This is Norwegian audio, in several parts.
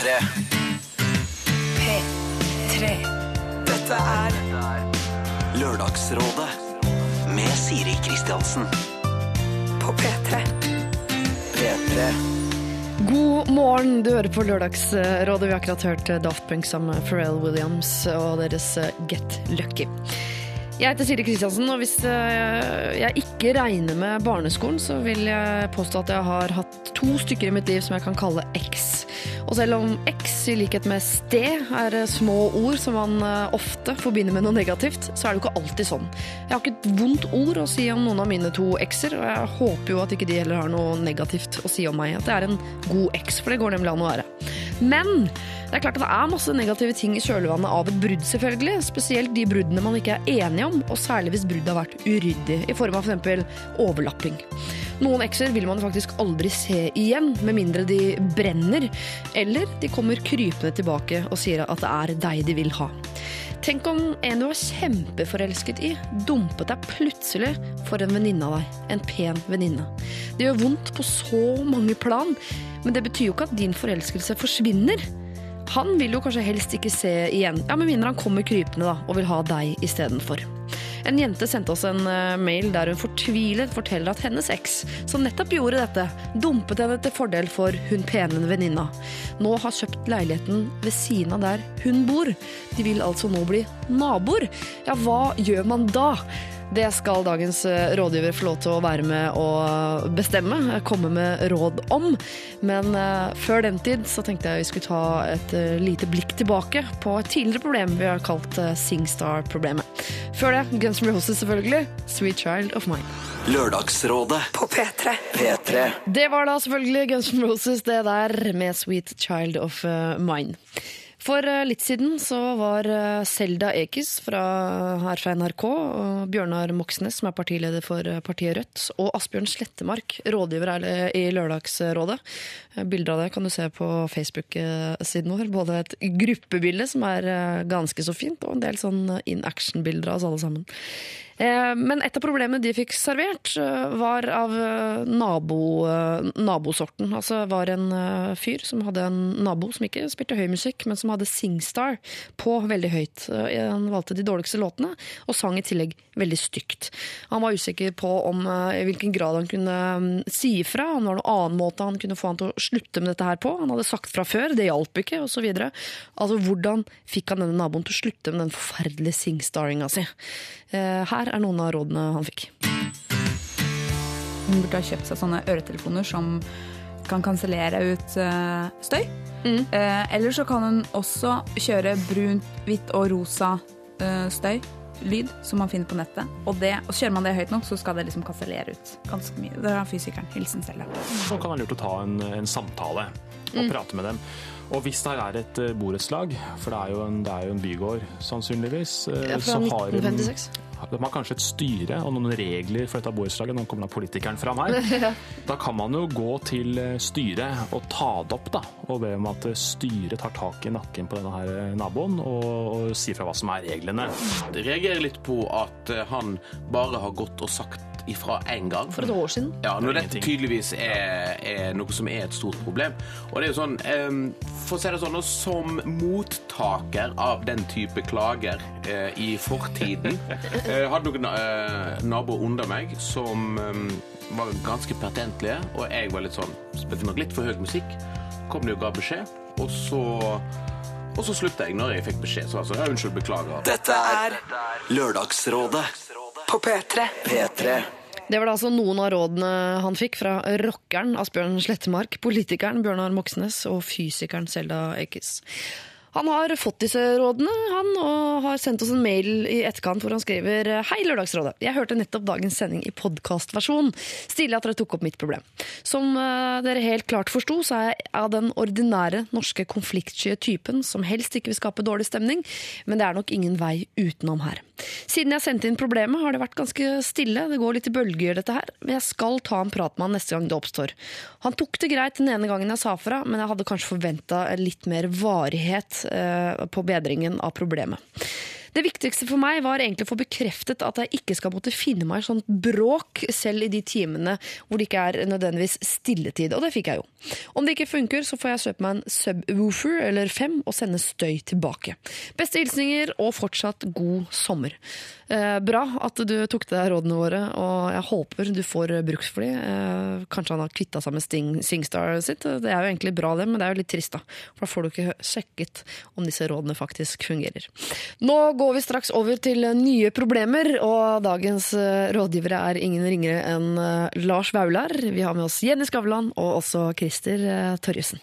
P3. P3. Dette er Lørdagsrådet med Siri Kristiansen. På P3. P3. God morgen, du hører på Lørdagsrådet. Vi har akkurat hørt Daft Punk sammen med Pharrell Williams og deres eh, Get Lucky. Jeg heter Siri Kristiansen, og hvis eh, jeg ikke regner med barneskolen, så vil jeg påstå at jeg har hatt to stykker i mitt liv som jeg kan kalle X. Og selv om X i likhet med sted er eh, små ord som man eh, ofte forbinder med noe negativt, så er det jo ikke alltid sånn. Jeg har ikke et vondt ord å si om noen av mine to X-er, og jeg håper jo at ikke de heller har noe negativt å si om meg. At det er en god X, for det går nemlig an å være. Men det er klart at det er masse negative ting i kjølvannet av et brudd, selvfølgelig. Spesielt de bruddene man ikke er enige om, og særlig hvis bruddet har vært uryddig, i form av f.eks. overlapping. Noen ekser vil man faktisk aldri se igjen, med mindre de brenner, eller de kommer krypende tilbake og sier at det er deg de vil ha. Tenk om en du var kjempeforelsket i, dumpet deg plutselig for en venninne av deg. En pen venninne. Det gjør vondt på så mange plan, men det betyr jo ikke at din forelskelse forsvinner. Han vil jo kanskje helst ikke se igjen, ja, med mindre han kommer krypende da, og vil ha deg istedenfor. En jente sendte oss en eh, mail der hun fortvilet forteller at hennes eks, som nettopp gjorde dette, dumpet henne til fordel for hun pene venninna. Nå har kjøpt leiligheten ved siden av der hun bor. De vil altså nå bli naboer. Ja, hva gjør man da? Det skal dagens eh, rådgiver få lov til å være med og bestemme, eh, komme med råd om. Men eh, før den tid så tenkte jeg vi skulle ta et lite blikk tilbake på et tidligere problem vi har kalt Singstar-problemet. Før det, Guns N' Roses selvfølgelig, Sweet Child of Mine. Lørdagsrådet. På P3. P3. Det var da selvfølgelig Guns N' Roses det der med Sweet Child of Mine. For eh, litt siden så var eh, Selda Ekiz fra, her fra NRK og Bjørnar Moxnes, som er partileder for eh, partiet Rødt, og Asbjørn Slettemark, rådgiver i Lørdagsrådet. Bilder av det kan du se på Facebook-siden vår. Både et gruppebilde som er ganske så fint, og en del sånn in action-bilder av oss alle sammen. Eh, Men et av problemene de fikk servert, eh, var av eh, nabo, nabosorten. Altså var en fyr som hadde en nabo som ikke spilte høy musikk, men som hadde Singstar på veldig høyt. Han valgte de dårligste låtene, og sang i tillegg veldig stygt. Han var usikker på om, i hvilken grad han kunne mm, si ifra, om det var noen annen måte han kunne få han til å slutte med dette her på. Han hadde sagt fra før, det hjalp ikke, osv. Altså, hvordan fikk han denne naboen til å slutte med den forferdelige singstaringa si? Her er noen av rådene han fikk. Hun burde ha kjøpt seg sånne øretelefoner som kan kansellere ut uh, støy. Mm. Uh, eller så kan hun også kjøre brunt, hvitt og rosa uh, støy. Lyd som man finner på nettet. Og, det, og kjører man det høyt nok, så skal det liksom kansellere ut ganske mye. Det er fysikeren. Hilsen selv Så kan det være lurt å ta en, en samtale og prate med dem. Og hvis det her er et borettslag, for det er jo en, det er jo en bygård sannsynligvis, Ja, fra så har de- 1956. de har kanskje et styre og noen regler for dette borettslaget. Nå kommer da politikeren fram her. Da kan man jo gå til eh, styret og ta det opp da, og be om at eh, styret tar tak i nakken på denne her eh, naboen og, og sier fra hva som er reglene. Jeg reagerer litt på at han bare har gått og sagt ifra én gang. For et år siden. Ja, når Det dette tydeligvis er, er noe som er et stort problem. Og det er jo sånn, em, for å si det sånn, som mottaker av den type klager eh, i fortiden, Jeg hadde noen eh, naboer under meg som var ganske pertentlige, og jeg var litt sånn, spilte nok litt for høy musikk, kom de og ga beskjed, og så, og så sluttet jeg når jeg fikk beskjed, så altså, unnskyld, beklager. Dette er Lørdagsrådet. På P3. P3. Det var da altså noen av rådene han fikk fra rockeren Asbjørn Slettemark, politikeren Bjørnar Moxnes og fysikeren Selda Ekiz. Han har fått disse rådene, han, og har sendt oss en mail i etterkant hvor han skriver Hei, Lørdagsrådet. Jeg hørte nettopp dagens sending i podkastversjon. Stilig at dere tok opp mitt problem. Som eh, dere helt klart forsto, så er jeg av den ordinære norske konfliktsky typen som helst ikke vil skape dårlig stemning, men det er nok ingen vei utenom her. Siden jeg sendte inn problemet, har det vært ganske stille. Det går litt i bølger, dette her. Men jeg skal ta en prat med han neste gang det oppstår. Han tok det greit den ene gangen jeg sa fra, men jeg hadde kanskje forventa litt mer varighet eh, på bedringen av problemet. Det viktigste for meg var egentlig å få bekreftet at jeg ikke skal måtte finne meg i sånt bråk selv i de timene hvor det ikke er nødvendigvis stilletid, og det fikk jeg jo. Om det ikke funker, så får jeg søke meg en subwoofer eller fem og sende støy tilbake. Beste hilsninger og fortsatt god sommer. Eh, bra at du tok til deg rådene våre, og jeg håper du får bruk for dem. Eh, kanskje han har kvitta seg med Sting, Singstar sitt. Det er jo egentlig bra det, men det er jo litt trist, da. For da får du ikke sjekket om disse rådene faktisk fungerer. Nå går vi straks over til nye problemer, og dagens eh, rådgivere er ingen ringere enn Lars Vaular. Vi har med oss Jenny Skavlan og også Christer Torjussen.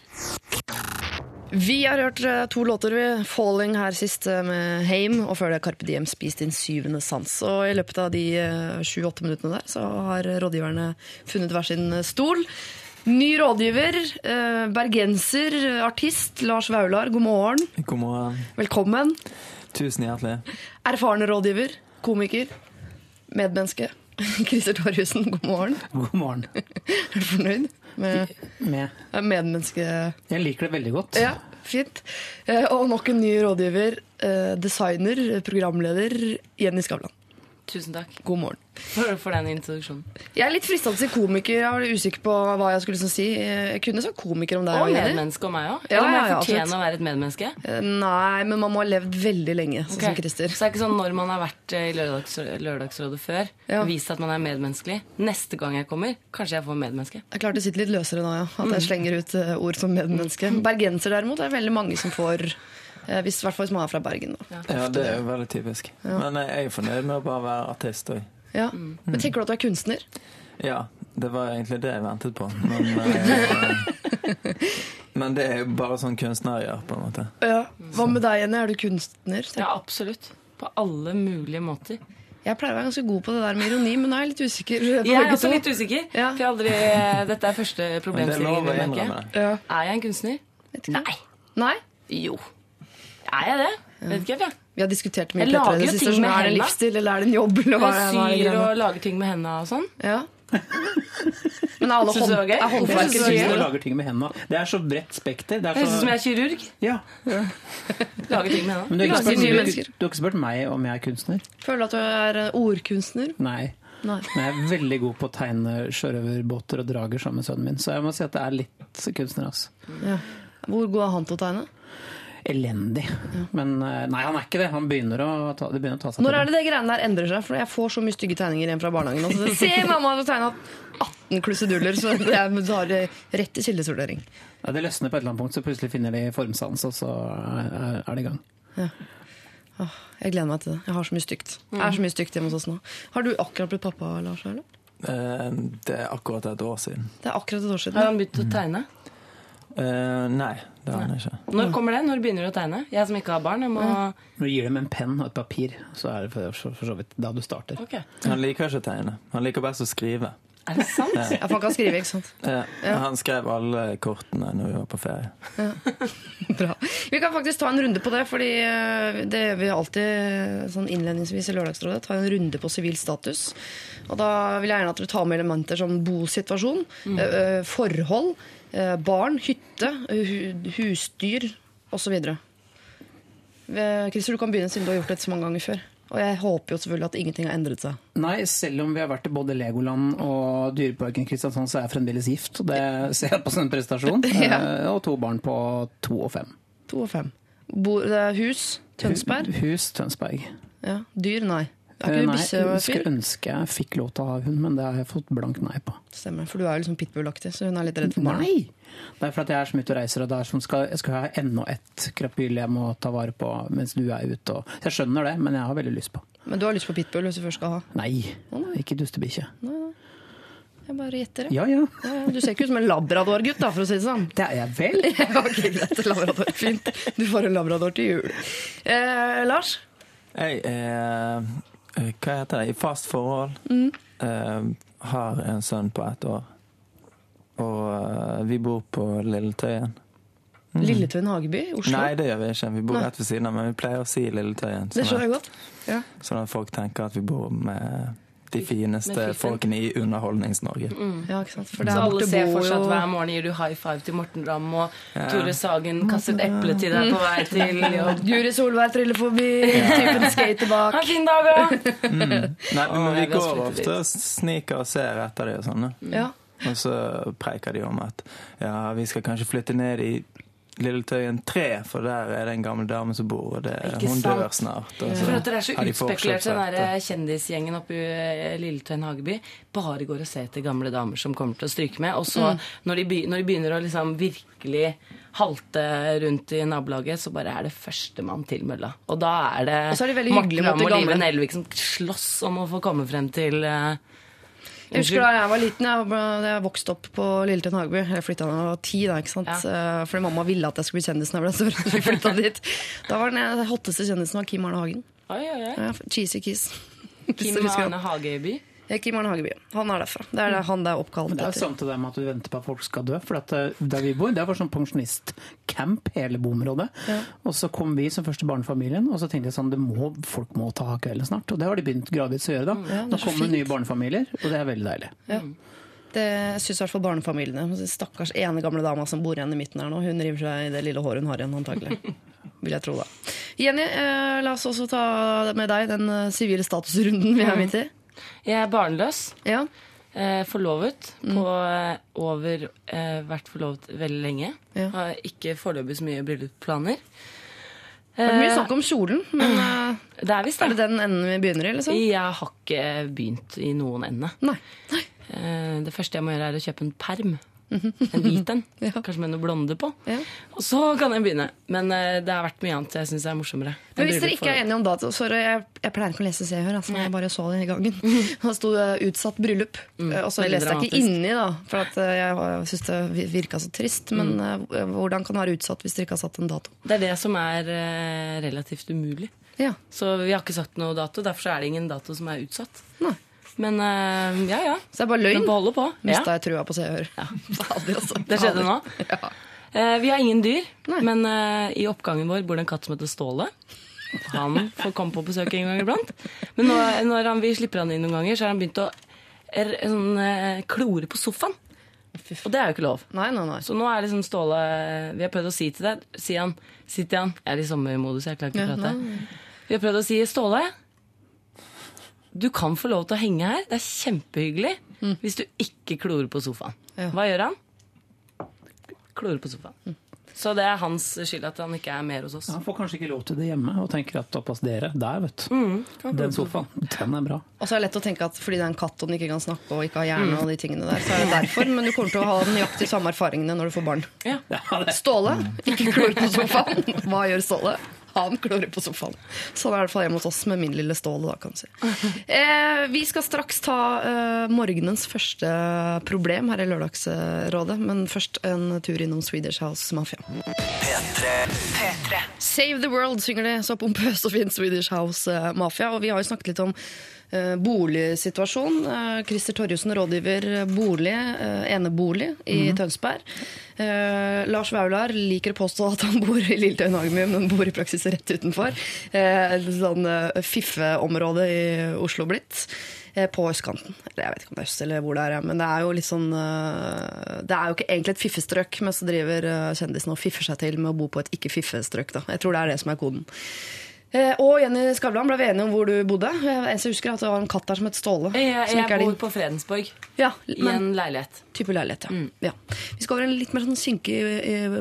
Vi har hørt eh, to låter, vi. 'Falling' her sist eh, med Heim, og før det Carpe Diem 'Spis din syvende sans'. Og i løpet av de sju-åtte minuttene der, så har rådgiverne funnet hver sin stol. Ny rådgiver, eh, bergenser, artist, Lars Vaular, god morgen. God morgen. Velkommen. Tusen hjertelig. Erfaren rådgiver, komiker, medmenneske. Christer Torjussen, god morgen. God morgen. Er du fornøyd med Med. medmenneske... Jeg liker det veldig godt. Ja, fint. Eh, Og nok en ny rådgiver, eh, designer, programleder, Jenny Skavlan. Tusen takk God morgen. for, for den introduksjonen. Jeg er litt frista til komiker. Jeg var usikker på hva jeg skulle liksom si. Jeg kunne sagt komiker om deg Og medmenneske om meg òg. Ja, Eller må jeg ja, fortjene absolutt. å være et medmenneske? Eh, Nei, men man må ha levd veldig lenge, sånn som Christer. Så det er ikke sånn når man har vært eh, i lørdags, Lørdagsrådet før, Ja. vist at man er medmenneskelig. Neste gang jeg kommer, kanskje jeg får medmenneske. Det er klart det sitter litt løsere nå, ja. At Mm. jeg slenger ut eh, ord som medmenneske. Bergenser derimot er veldig mange som får hvis, I hvert fall hvis man er fra Bergen. Da. Ja, det er jo veldig typisk. Men jeg er jo fornøyd med å bare være artist òg. Ja. Mm. Men tenker du at du er kunstner? Ja, det var egentlig det jeg ventet på. Men, eh, men det er jo bare sånn kunstnergjør, på en måte. Ja. Hva med deg, Jenny? Er du kunstner? Ja, absolutt. På alle mulige måter. Jeg pleier å være ganske god på det der med ironi, men nå er jeg litt usikker. Jeg er også litt usikker. Ja. For jeg aldri, dette er første problemstilling er. Ja. Er jeg en kunstner? Nei. Nei? Jo. Er jeg det? Vet ikke helt, jeg. Vi har diskutert mye Jeg lager jo ting Sånn, med er det en livsstil, eller er det en jobb? Eller hva, Jeg hva er det syr og lager ting med hendene og sånn. Ja. Men er alle hånd, det gøy? er Jeg syr og lager ting med hendene. Det er så bredt spekter. Det er Høres ut som jeg er kirurg. Ja. Lager ting med hendene. Men du har, ikke spurt, du, du har ikke spurt meg om jeg er kunstner? Føler du at du er ordkunstner? Nei. Nei. Men jeg er veldig god på å tegne sjørøverbåter og drager sammen med sønnen min. Så jeg må si at det er litt kunstner. Altså. Ja. Hvor god er han til å tegne? Elendig. Men eh, nei, han er ikke det. Han begynner å ta, det begynner å ta seg Når er det det greiene der endrer seg? For jeg får så mye stygge tegninger igjen fra barnehagen. Altså, Se, mamma har tegna 18 klusseduller, så jeg har rett til kildesortering. Ja, det løsner på et eller annet punkt, så plutselig finner de formsans, og så er, er det i gang. Jeg gleder meg til det. Jeg har så mye stygt. Jeg er så mye stygt hjemme hos oss nå. Har du akkurat blitt pappa, Lars? Eller? Eh, Det er akkurat et år siden. Det er akkurat et år siden. Har han begynt å tegne? Uh, nei, det har han ikke. Når kommer det? Når begynner du å tegne? Jeg som ikke har barn, jeg må Når du gir dem en penn og et papir, så er det for, så vidt da du starter. Okay. Han liker ikke å tegne. Han liker best å skrive. Er det sant? Ja, for han kan skrive, ikke sant? Ja. Han skrev alle kortene når vi var på ferie. Bra. Vi kan faktisk ta en runde på det, fordi eh, det gjør vi alltid sånn innledningsvis i Lørdagsrådet. Ta en runde på sivil status. Og da vil jeg gjerne at du tar med elementer som bosituasjon, eh, eh, forhold, barn, hytte, eh, hu- husdyr osv. Christer, du kan begynne siden du har gjort dette så mange ganger før. Og jeg håper jo selvfølgelig at ingenting har endret seg. Nei, selv om vi har vært i både Legoland og Dyreparken Kristiansand, så er jeg fremdeles gift. Og det ser jeg på som en prestasjon. Ja. Eh, Og to barn på to og fem. To og fem. Bo, det er hus. Tønsberg. Hus Tønsberg. Ja. Dyr, nei. Eh, Nei, jeg skulle ønske jeg fikk lov til å ha hund, men det har jeg fått blankt nei på. Stemmer, for du er jo liksom pitbull-aktig, så hun er litt redd for barn. Nei! Det er fordi jeg er som ute og reiser, og det er som skal, jeg skal ha enda et krapyl jeg må ta vare på mens du er ute. Og, så jeg skjønner det, men jeg har veldig lyst på. Men du har lyst på pitbull hvis du først skal ha? Nei, ikke dustebikkje. Jeg bare gjetter. Ja ja, Ja, ja, Du ser ikke ut som en labradorgutt, da, for å si det sånn. det er jeg vel. Ja, ok, greit. Labrador. Fint. Du får en labrador til jul. Eh, Lars? Er eh, hva heter det, i fast forhold. Eh, har en sønn på ett år. Og uh, vi bor på Lilletøyen. Lilletøyen Hageby Oslo? Nei, det gjør vi ikke. Vi bor Nei. rett ved siden av, men vi pleier å si Lilletøyen. det skjønner Sånn jeg at, godt. Ja. sånn at folk tenker at vi bor med de fineste folkene i Underholdnings-Norge. Ja, ikke sant? For Så alle ser fortsatt jo- hver morgen gir du high five til Morten Ramm, og Tore Sagen kaster et eple til deg på vei til jobb. Guri Solveig triller forbi, typen skater bak. Ha en fin dag, da! Nei, men vi går ofte og sniker og ser etter dem og sånn. Ja. Og så preiker de om at ja, vi skal kanskje flytte ned i Lilletøyen 3, for der er det en gammel dame som bor, og det, hun sant? dør snart. Og så For at dere er så utspekulert, den forkjøpsrett, der kjendisgjengen oppe i eh, Lilletøyen Hageby. Bare går og ser etter gamle damer som kommer til å stryke med. Og så, Mm. når, de når de begynner å liksom virkelig halte rundt i nabolaget, så bare er det førstemann til mølla. Og da er det, Og så er de veldig Morten hyggelige mot Ramm og Liven Live Nelvik som slåss om å få komme frem til eh, Jeg husker da jeg var liten, jeg, jeg vokste opp på Lilletøyen Hageby. Jeg flytta da jeg var ti, da, ikke sant? Ja. fordi mamma ville at jeg skulle bli kjendis da jeg ble vi flyttet dit. Da var den hotteste kjendisen var Kim Arne Hagen. Oi, oi, oi. Ja, cheesy Kiss. Kim Arne. Hageby. Ja, Kim Arne Hagebyen. Han er derfra. Det er det, han det er oppkalt etter. det er jo etter. sant det med at du venter på at folk skal dø. For at eh, der vi bor, det var sånn pensjonistcamp hele boområdet. Og så kom vi som første barnefamilien, og så tenkte jeg sånn det må, folk må ta kvelden snart. Og det har de begynt gradvis å gjøre, da. Ja, er Nå kommer nye barnefamilier, og det er veldig deilig. Ja. Det syns i hvert fall barnefamiliene. Stakkars ene gamle dama som bor igjen i midten her nå. Hun river seg i det lille håret hun har igjen, antagelig. Vil jeg tro, da. Jenny, eh, la oss også ta med deg den eh, sivile statusrunden vi er midt i. Jeg er barnløs. Ja. Eh, forlovet. Mm. På eh, over eh, vært forlovet veldig lenge. Ja. Har ikke foreløpig så mye bryllupsplaner. Det er mye snakk om kjolen, men det er visst er det den enden vi begynner i, liksom? Jeg har ikke begynt i noen ende. Nei. Nei. det første jeg må gjøre, er å kjøpe en perm. En hvit en. Ja. Kanskje med noe blonde på. Ja. Og så kan jeg begynne. Men eh, det har vært mye annet jeg syns er morsommere. Men hvis dere ikke er enige om dato Sorry, jeg, jeg pleier ikke å lese Se og Hør. Altså, jeg bare så det i gangen. Det sto uh, 'utsatt bryllup'. Eh, og så leste jeg ikke inni, da, for at uh, jeg syntes det virka så trist. Men uh, hvordan kan det være utsatt hvis dere ikke har satt en dato? Det er det som er eh, relativt umulig. Ja, Så vi har ikke sagt noe dato. Derfor er det ingen dato som er utsatt. Nei. Men uh, ja, ja. Så det er bare løgn. På. Ja. Mista jeg trua på Se og Hør. Altså. Det skjedde nå. Ja. Uh, vi har ingen dyr, Nei. men uh, i oppgangen vår bor det en katt som heter Ståle. Han får komme på besøk en gang iblant. Men nå, når han, vi slipper han inn noen ganger, så har han begynt å er, sånn, klore på sofaen. Og det er jo ikke lov. Nei, nei, nei. Så nå er liksom Ståle Vi har prøvd å si til deg Si han, si til han Jeg er i sommermodus, jeg klarer ikke å prate. Vi har prøvd å si Ståle, du kan få lov til å henge her. Det er kjempehyggelig hvis du ikke klorer på sofaen. Ja. Hva gjør han? Klorer på sofaen. Så det er hans skyld at han ikke er mer hos oss. Han får kanskje ikke lov til det hjemme, og tenker at såpass dere, der, vet du. Den sofaen, den er bra. Og så er det lett å tenke at fordi det er en katt og den ikke kan snakke og ikke har hjerne, og de tingene der, så er det derfor. Men du kommer til å ha nøyaktig samme erfaringene når du får barn. Ja. Ståle, ikke klor på sofaen. Hva gjør Ståle? Han klorer på sofaen. Sånn er det i hvert fall hjemme hos oss med min lille Ståle. da, kan du si. Eh, vi skal straks ta eh, morgenens første problem her i Lørdagsrådet, men først en tur innom Swedish House Mafia. P3. Save the World synger de så pompøst og fint Swedish House eh, Mafia. Og vi har jo snakket litt om boligsituasjon. Eh, Christer Torjussen rådgiver eh, bolig, eh, enebolig i Tønsberg. Eh, Lars Vaular liker å påstå at han bor i Lilletøyen Hagemy, men bor i praksis rett utenfor. Eh, et sånn eh, fiffeområde i Oslo blitt. eh, På østkanten. Eller jeg vet ikke om det er øst eller hvor det er, men det er jo litt sånn eh, Det er jo ikke egentlig et fiffestrøk, men så driver eh, kjendisene og fiffer seg til med å bo på et ikke-fiffestrøk. Jeg tror det er det som er koden. Eh, Og Jenny Skavlan, ble vi enige om hvor du bodde? Jeg husker at det var en katt der som het Ståle. Jeg, jeg din. bor på Fredensborg Ja, i en leilighet. type leilighet, ja. ja. Vi skal over en litt mer sånn synkig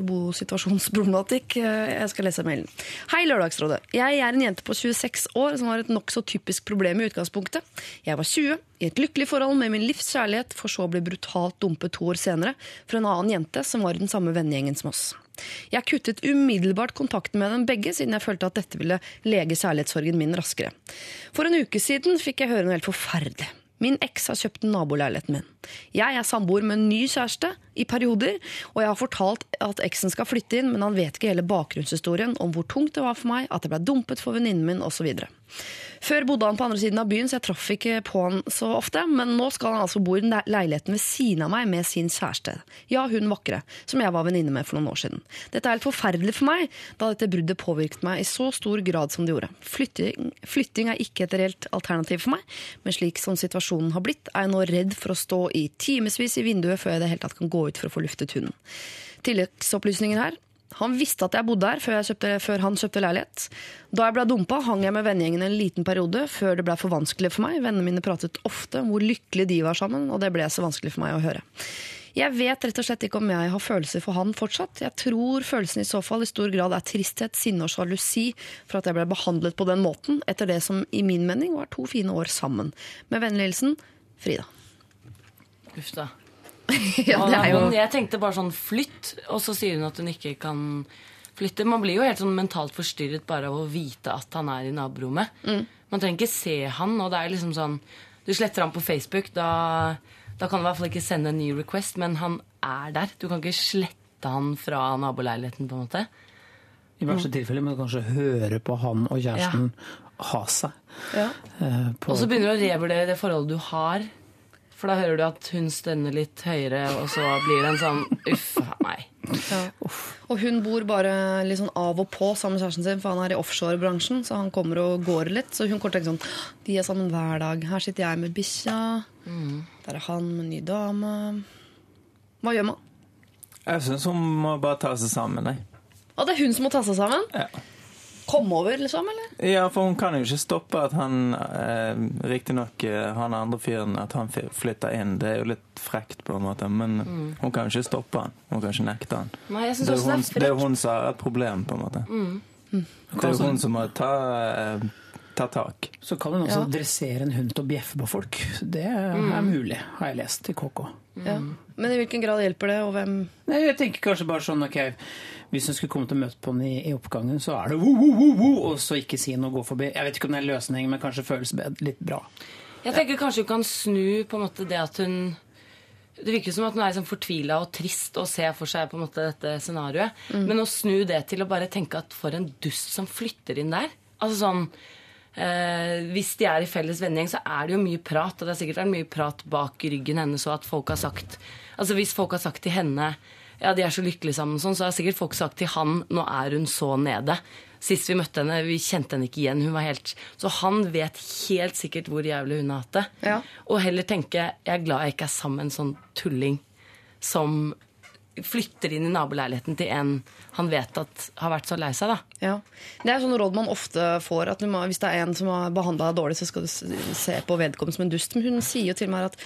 bosituasjonsproblematikk. Eh, Jeg skal lese mailen. Hei, Lørdagsrådet. Jeg er en jente på 26 år som har et nokså typisk problem i utgangspunktet. Jeg var 20, i et lykkelig forhold med min livs kjærlighet, for så å bli brutalt dumpet to år senere fra en annen jente som var i den samme vennegjengen som oss. Jeg kuttet umiddelbart kontakten med dem begge, siden jeg følte at dette ville lege kjærlighetssorgen min raskere. For en uke siden fikk jeg høre noe helt forferdelig. Min eks har kjøpt naboleiligheten min. Jeg er samboer med en ny kjæreste. I perioder, og jeg har fortalt at eksen skal flytte inn, men han vet ikke hele bakgrunnshistorien om hvor tungt det var for meg, at jeg ble dumpet for venninnen min osv. Før bodde han på andre siden av byen, så jeg traff ikke på han så ofte, men nå skal han altså bo i den leiligheten ved siden av meg med sin kjæreste. Ja, hun vakre, som jeg var venninne med for noen år siden. Dette er helt forferdelig for meg, da dette bruddet påvirket meg i så stor grad som det gjorde. Flytting, flytting er ikke et reelt alternativ for meg, men slik som situasjonen har blitt, er jeg nå redd for å stå i timevis i vinduet før jeg i det hele tatt kan gå ut for å få luftet hunden. Tilleggsopplysninger her. Han visste at jeg bodde her før, kjøpte, før han kjøpte leilighet. Da jeg ble dumpa, hang jeg med vennegjengen en liten periode før det ble for vanskelig for meg. Vennene mine pratet ofte om hvor lykkelige de var sammen, og det ble så vanskelig for meg å høre. Jeg vet rett og slett ikke om jeg har følelser for han fortsatt. Jeg tror følelsen i så fall i stor grad er tristhet, sinne og sjalusi for at jeg ble behandlet på den måten, etter det som i min mening var to fine år sammen. Med vennlig hilsen Frida. Uff da. Ja, det er jo Men Jeg tenkte bare sånn flytt, og så sier hun at hun ikke kan flytte. Man blir jo helt sånn mentalt forstyrret bare av å vite at han er i naborommet. Mm. Man trenger ikke se han, og det er liksom sånn Du sletter han på Facebook, da, da kan du i hvert fall ikke sende en ny request, men han er der. Du kan ikke slette han fra naboleiligheten, på en måte. I verste tilfelle men kanskje høre på han og kjæresten ha seg. Ja. Uh, på- Og så begynner du å revurdere det forholdet du har. For da hører du at hun stønner litt høyere, og så blir det en sånn uff a meg. Og hun bor bare litt sånn av og på sammen med kjæresten sin, for han er i offshorebransjen, så han kommer og går litt. Så hun kommer til å tenke sånn De er sammen hver dag. Her sitter jeg med bikkja. Der er han med en ny dame. Hva gjør man? Jeg syns hun må bare ta seg sammen. Jeg. Og det er hun som må ta seg sammen? Ja. Komme over, liksom? eller? Ja, for hun kan jo ikke stoppe at han eh, Riktignok eh, han andre fyren, at han flytter inn. Det er jo litt frekt, på en måte. Men hun kan jo ikke stoppe han. Hun kan ikke nekte han. Nei, jeg Det er, hun, det er hun som har et problem, på en måte. Det er hun som må ta, eh, ta tak. Så kan hun også Ja. dressere en hund til å bjeffe på folk. Det er mulig, har jeg lest i KK. Ja. Men i hvilken grad hjelper det, og hvem Nei, jeg tenker kanskje bare sånn, ok, hvis hun skulle komme til å møte på den i, i oppgangen, så er det wo, wo, wo, wo, og så ikke si noe, gå forbi. Jeg vet ikke om det er en løsning, men kanskje føles litt bra. Jeg tenker kanskje hun kan snu på en måte det at hun Det virker som at hun er liksom fortvila og trist og ser for seg på en måte dette scenarioet. Men å snu det til å bare tenke at for en dust som flytter inn der. Altså sånn eh, Hvis de er i felles vennegjeng, så er det jo mye prat. Og det er sikkert mye prat bak ryggen hennes og at folk har sagt Altså hvis folk har sagt til henne ja, de er så lykkelige sammen, sånn, så har sikkert folk sagt til han nå er hun så nede. Sist vi møtte henne, vi kjente henne ikke igjen. hun var helt... Så han vet helt sikkert hvor jævlig hun har hatt det. Ja. Og heller tenke jeg er glad jeg ikke er sammen med en sånn tulling som flytter inn i naboleiligheten til en han vet at har vært så lei seg. da. Ja. Det er sånn råd man ofte får. at må, Hvis det er en som har behandla deg dårlig, så skal du se på vedkommende som en dust. Men hun sier jo til meg at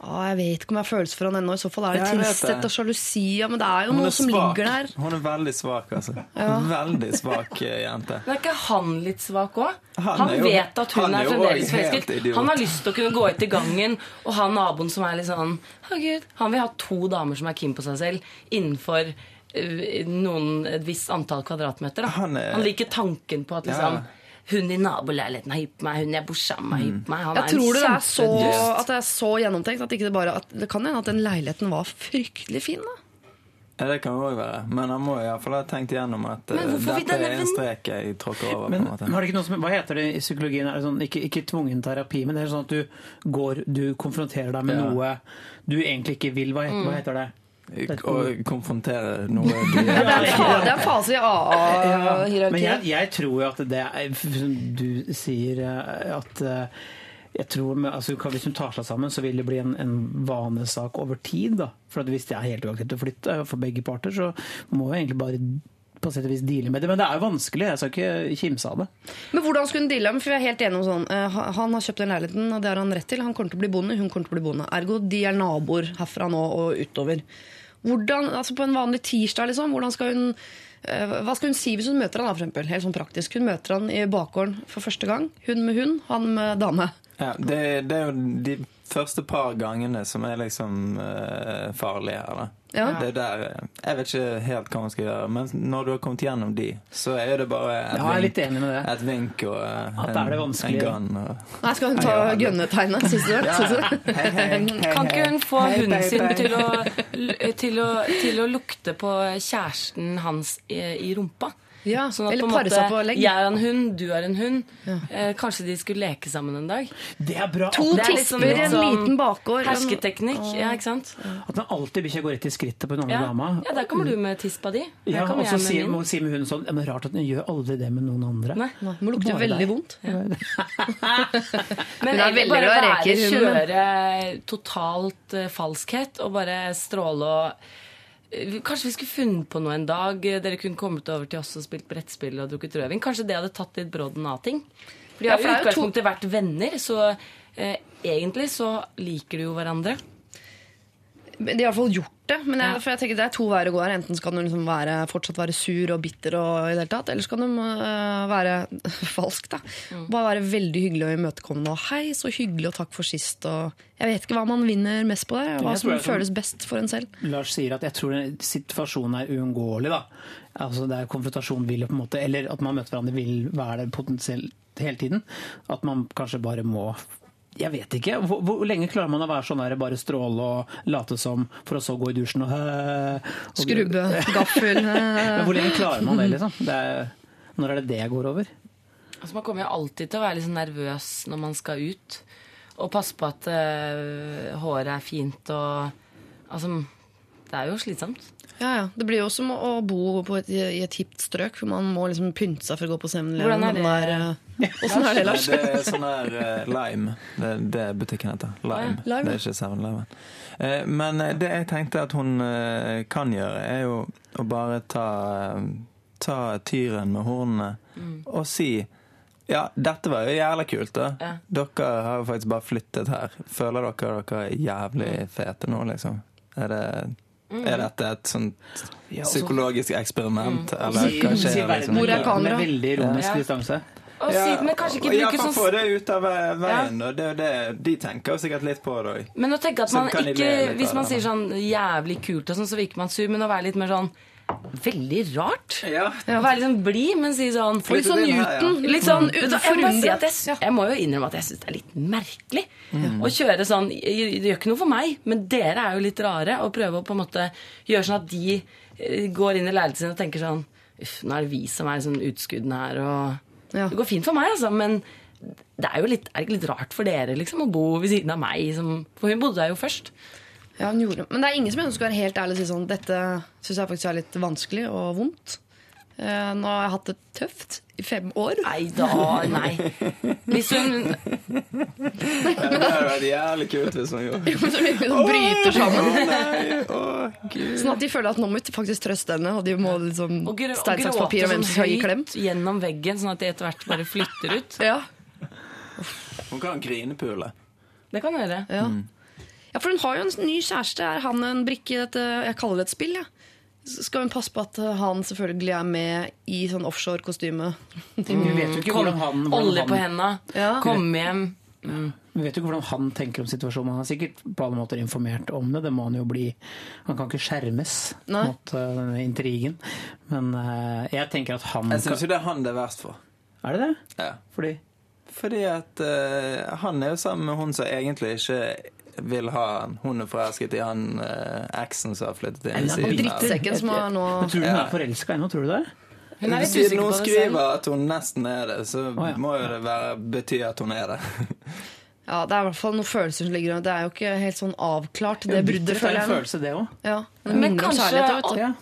ah, jeg vet ikke om jeg har følelser for han ennå. I så fall er det Ja, tristhet og sjalusi. Ja, men det er jo noe er som svak. ligger der. Hun er veldig svak, altså. Veldig svak eh, jente. Men er ikke han litt svak òg? Han Han, jo- vet at hun er fremdeles forelsket. Han har lyst til å kunne gå ut i gangen og ha naboen som er litt sånn gud. Han vil ha to damer som er keen på seg selv innenfor eh, noen, et visst antall kvadratmeter. Da. Han er- Han liker tanken på at liksom Ja. Hun i naboleiligheten har hypp meg, hun jeg bor sammen med, er hypp meg. Han Jeg er tror det er, så, at det er så gjennomtenkt at, ikke det, bare, at det kan hende at den leiligheten var fryktelig fin. da. Ja, det kan òg være. Men han må iallfall ha tenkt igjennom at eh, dette er en strek jeg tråkker over. Men på en måte. har det ikke noe som, hva heter det i psykologien? Er det sånn, ikke, ikke tvungen terapi, men det er sånn at du går, du konfronterer deg med Ja. noe du egentlig ikke vil. Hva heter, hva heter det? Å konfrontere noe du Det er en, er fase i Men jeg, AA-hierarkiet. jeg tror jo at det er Som du sier eh, at eh, jeg tror altså, Hvis hun tar seg sammen, så vil det bli en, en vanesak over tid. Da. For at Hvis det er helt uaktuelt å flytte for begge parter, så må jeg egentlig bare på sett og vis deale med det. Men det er jo vanskelig. Jeg skal ikke kimse av det. Men hvordan skulle hun deale med For vi er helt enige om sånn eh, Han har kjøpt den leiligheten, og det har han rett til. Han kommer til å bli bonde, hun kommer til å bli bonde. Ergo de er naboer herfra nå og utover. Hvordan, altså På en vanlig tirsdag, liksom, hvordan skal hun eh, hva skal hun si hvis hun møter han da, for eksempel? Helt sånn praktisk. Hun møter han i bakgården for første gang. Hun med hund, han med dame. Ja, det, det er jo de første par gangene som er liksom uh, farlige her, da. Ja. Det er der eh, Jeg vet ikke helt hva man skal gjøre, men når du har kommet gjennom de, så er det bare et, Ja, jeg er litt vink, enig med det. et vink og uh, At det det en gun. Og, Nei, skal hun ta syns du? Syns du? hei, hei, hei, Kan ikke hun få Hei, hunden sin til å, til, å, til å lukte på kjæresten hans i, i rumpa? Ja, Sånn at eller på seg på måte. Jeg er en hund, du er en hund. Eh, kanskje de skulle leke sammen en dag. Det er bra. To Det er sånn- tisper i en sånn liten bakgård. Hersketeknikk. Ja, ikke sant? At man alltid bikkja går rett i skrittet på en annen Ja. dame. ja, der kommer du med tispa di. Ja, og så sier, med si med hunden sånn ja, men Rart at den gjør aldri det med noen andre. Nei. Nei, Må lukter Bare veldig deg. vondt. Men det er veldig bare å være, reker, kjøre totalt uh, falskhet og bare stråle og Kanskje vi skulle funnet på noe en dag. Dere kunne kommet over til oss og spilt brettspill og drukket rødvin. Kanskje det hadde tatt litt brodden av ting. For de Ja, for jo i utgangspunktet vært venner, så eh, egentlig så liker de jo hverandre. De har i hvert fall gjort det. Men jeg, Ja. for jeg tenker det er to veier å gå her. Enten skal du liksom være, fortsatt være sur og bitter, og, i det hele tatt, eller skal du uh, være falsk. da. Mm. Bare være veldig hyggelig og imøtekommende. Og 'hei, så hyggelig, og takk for sist'. Og jeg vet ikke hva man vinner mest på der. Hva som føles best for en selv. Lars sier at jeg tror situasjonen er uunngåelig. da. Altså det er Konfrontasjon vil jo på en måte, eller at man møter hverandre vil være der potensielt hele tiden. At man kanskje bare må jeg vet ikke. Hvor, hvor lenge klarer man å være sånn der, bare stråle og late som, for å så gå i dusjen og, og Skrubbe, gaffel Men øh. hvor lenge klarer man det, liksom? Det er, når er det det går over? Altså, man kommer jo alltid til å være litt sånn nervøs når man skal ut. Og passe på at eh, håret er fint og Altså, det er jo slitsomt. Ja, ja. Det blir jo som å bo på et, i et hipt strøk, hvor man må liksom pynte seg for å gå på 7-Eleven. Hvordan er det? er, Hvordan er det, Lars? Det er sånn der uh, Lime. Det er det butikken heter. Lime. Lime, Det er ikke 7-Eleven. Eh, men eh, det jeg tenkte at hun uh, kan gjøre, er jo å bare ta, eh, ta tyren med hornene Mm. og si ja, dette var jo jævla kult, da. Ja. Dere har jo faktisk bare flyttet her. Føler dere dere er jævlig fete nå, liksom? Er, det, er dette et sånt Ja, og så- psykologisk eksperiment, eller hva skjer? Liksom? Hvor er kamera? Med veldig ironisk Ja. distanse. Og si, men kanskje ikke ja, bruke for å sånn få det ut av veien. veien. Og Det det. De tenker jo sikkert litt på det òg. Men å tenke at man ikke Hvis man sier sånn jævlig kult og sånn, så virker man sur, men å være litt mer sånn Veldig rart. Ja. Å være litt sånn blid, men si sånn litt sånn Newton. ja. Litt sånn, Mm. jeg, må si jeg, jeg må jo innrømme at jeg syns det er litt merkelig å kjøre sånn Det gjør ikke noe for meg, men dere er jo litt rare. Og prøve å på en måte gjøre sånn at de eh, går inn i leiligheten sin og tenker sånn Uff, nå er det vi som er sånn utskuddene her, og Ja. Det går fint for meg, altså, men det er jo litt, er ikke litt rart for dere liksom, å bo ved siden av meg? Som, for hun bodde der jo først. Ja, han gjorde. Men det er ingen som ønsker å være helt ærlig og si sånn Dette syns jeg faktisk er litt vanskelig og vondt. Eh, nå har jeg hatt det tøft i fem år. Nei da, nei. Hvis hun Det hadde vært jævlig kult hvis hun gjorde Så virkelig sånn bryter sammen. Sånn at de føler at nå må vi faktisk trøste henne, og de må liksom Og, gr og stein, saks, papir gråte om hvem som skal gi klem. høyt gjennom veggen, sånn at de etter hvert bare flytter ut. Ja. Hun kan grinepule. Det kan hun gjøre. Ja. Ja, for hun har jo en ny kjæreste. Er han en brikke i dette Jeg kaller det et spill, jeg. Ja. skal hun passe på at han selvfølgelig er med i sånn offshore-kostyme. Vi vet jo ikke hvordan han, hvordan olje på han, henda, Ja. komme hjem. vi vet jo ikke hvordan han tenker om situasjonen. Han er sikkert på alle måter informert om det. Det må han jo bli. Han kan ikke skjermes Nei. mot uh, intrigen. Men uh, jeg tenker at han Jeg syns jo det er han det er verst for. Er det det? Ja. Fordi Fordi at uh, han er jo sammen med hun som egentlig ikke vil ha han. Hun er forelsket i han uh, eksen som har flyttet inn Eller i han siden. Drittsekken som har nå Men tror du hun er forelska ennå? Tror du det? Usikker det skriver at hun nesten er det, så oh, ja. må jo det være, bety at hun er det. Ja, Det er i hvert fall noen følelser som ligger under. Det er jo ikke helt sånn avklart, det bruddet, er føler en jeg. følelse, det òg. Ja, Men kanskje-.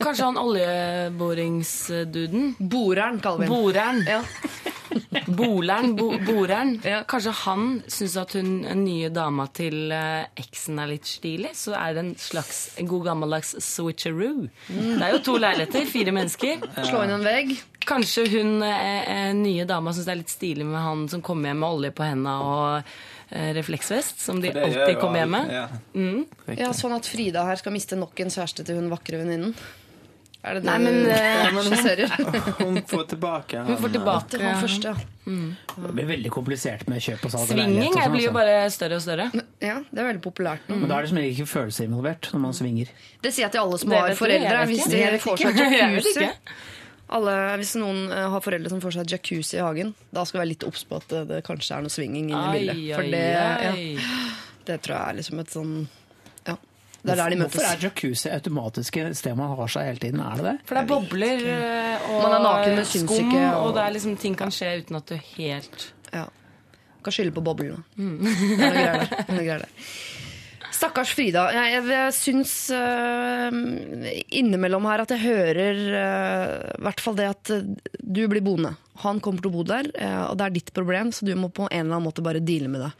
Kanskje han oljeboringsduden? Boreren, kaller vi ham. Boreren. Ja. Boleren. Bo, boreren. Ja. Kanskje han syns at hun nye dama til eh, eksen er litt stilig? Så er det en slags en god gammeldags switcheroo. Det er jo to leiligheter, fire mennesker. Slå inn en vegg. Kanskje hun eh, eh, nye dama syns det er litt stilig med han som kommer hjem med olje på henda og refleksvest, som de alltid kommer hjem med. Ja. Mm. Ja, Sånn at Frida her skal miste nok en kjæreste til hun vakre venninnen. Er det det Nei, men, du eh, analyserer? Hun får tilbake Hun får han, tilbake Det var først, ja. Det blir veldig komplisert med kjøp og salg Svinging og sånt, blir jo altså. bare større og større. ja. Det er veldig populært nå. Men da er det som regel ikke følelser involvert når man svinger. Det sier jeg til alle som har foreldre. Hvis de får seg jacuzzi alle, Hvis noen eh, har foreldre som får seg jacuzzi i hagen, da skal vi være litt obs på at det, det kanskje er noe svinging inne i bildet. For det, ja, det tror jeg er liksom et sånn. Det er der de Hvorfor er jacuzzi automatisk et sted man har seg hele tiden? Er det det? For det er bobler eh, og Man er naken, med skum, og- og det er liksom ting kan skje uten at du helt Ja. Kan skylde på boblene. Det er noe greier der. Det er noe greier der. Stakkars Frida. Jeg, jeg, jeg syns uh, innimellom her at jeg hører uh, i hvert fall det at du blir boende. Han kommer til å bo der, uh, og det er ditt problem, så du må på en eller annen måte bare deale med det.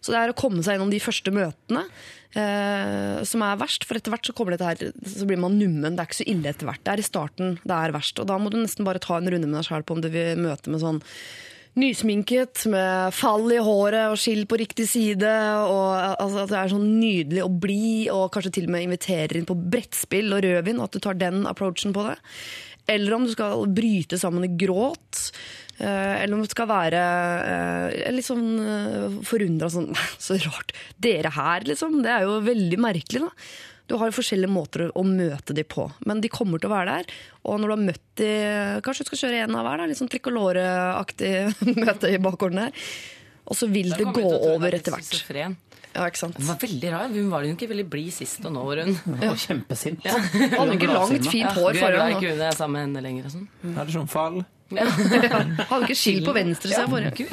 Så det er å komme seg gjennom de første møtene som er verst. For etter hvert så her, så blir man nummen. Det er ikke så ille etter hvert. Det er i starten det er verst. Og da må du nesten bare ta en runde med deg sjæl på om du vil møte med sånn nysminket, med fall i håret og skill på riktig side. Og altså, at det er sånn nydelig og blid, og kanskje til og med inviterer inn på brettspill og rødvin. At du tar den approachen på det. Eller om du skal bryte sammen i gråt. Eh, Eller om det skal være eh, litt sånn forundra sånn Så rart. Dere her, liksom. Det er jo veldig merkelig, da. Du har jo forskjellige måter å møte de på, men de kommer til å være der. Og når du har møtt de Kanskje du skal kjøre en av hver, da, litt sånn tricolore-aktig møte i bakgården her. Og så vil det gå over etter hvert. Ja, ikke sant? Hun var veldig rar. Hun var jo ikke veldig blid sist, og nå var hun Og kjempesint. Hadde ikke langt, fint hår ja. jeg foran. ikke hun er sammen med henne lenger og sånn. Mm. Er det sånn fall? Hadde ikke skill på venstre side forrige.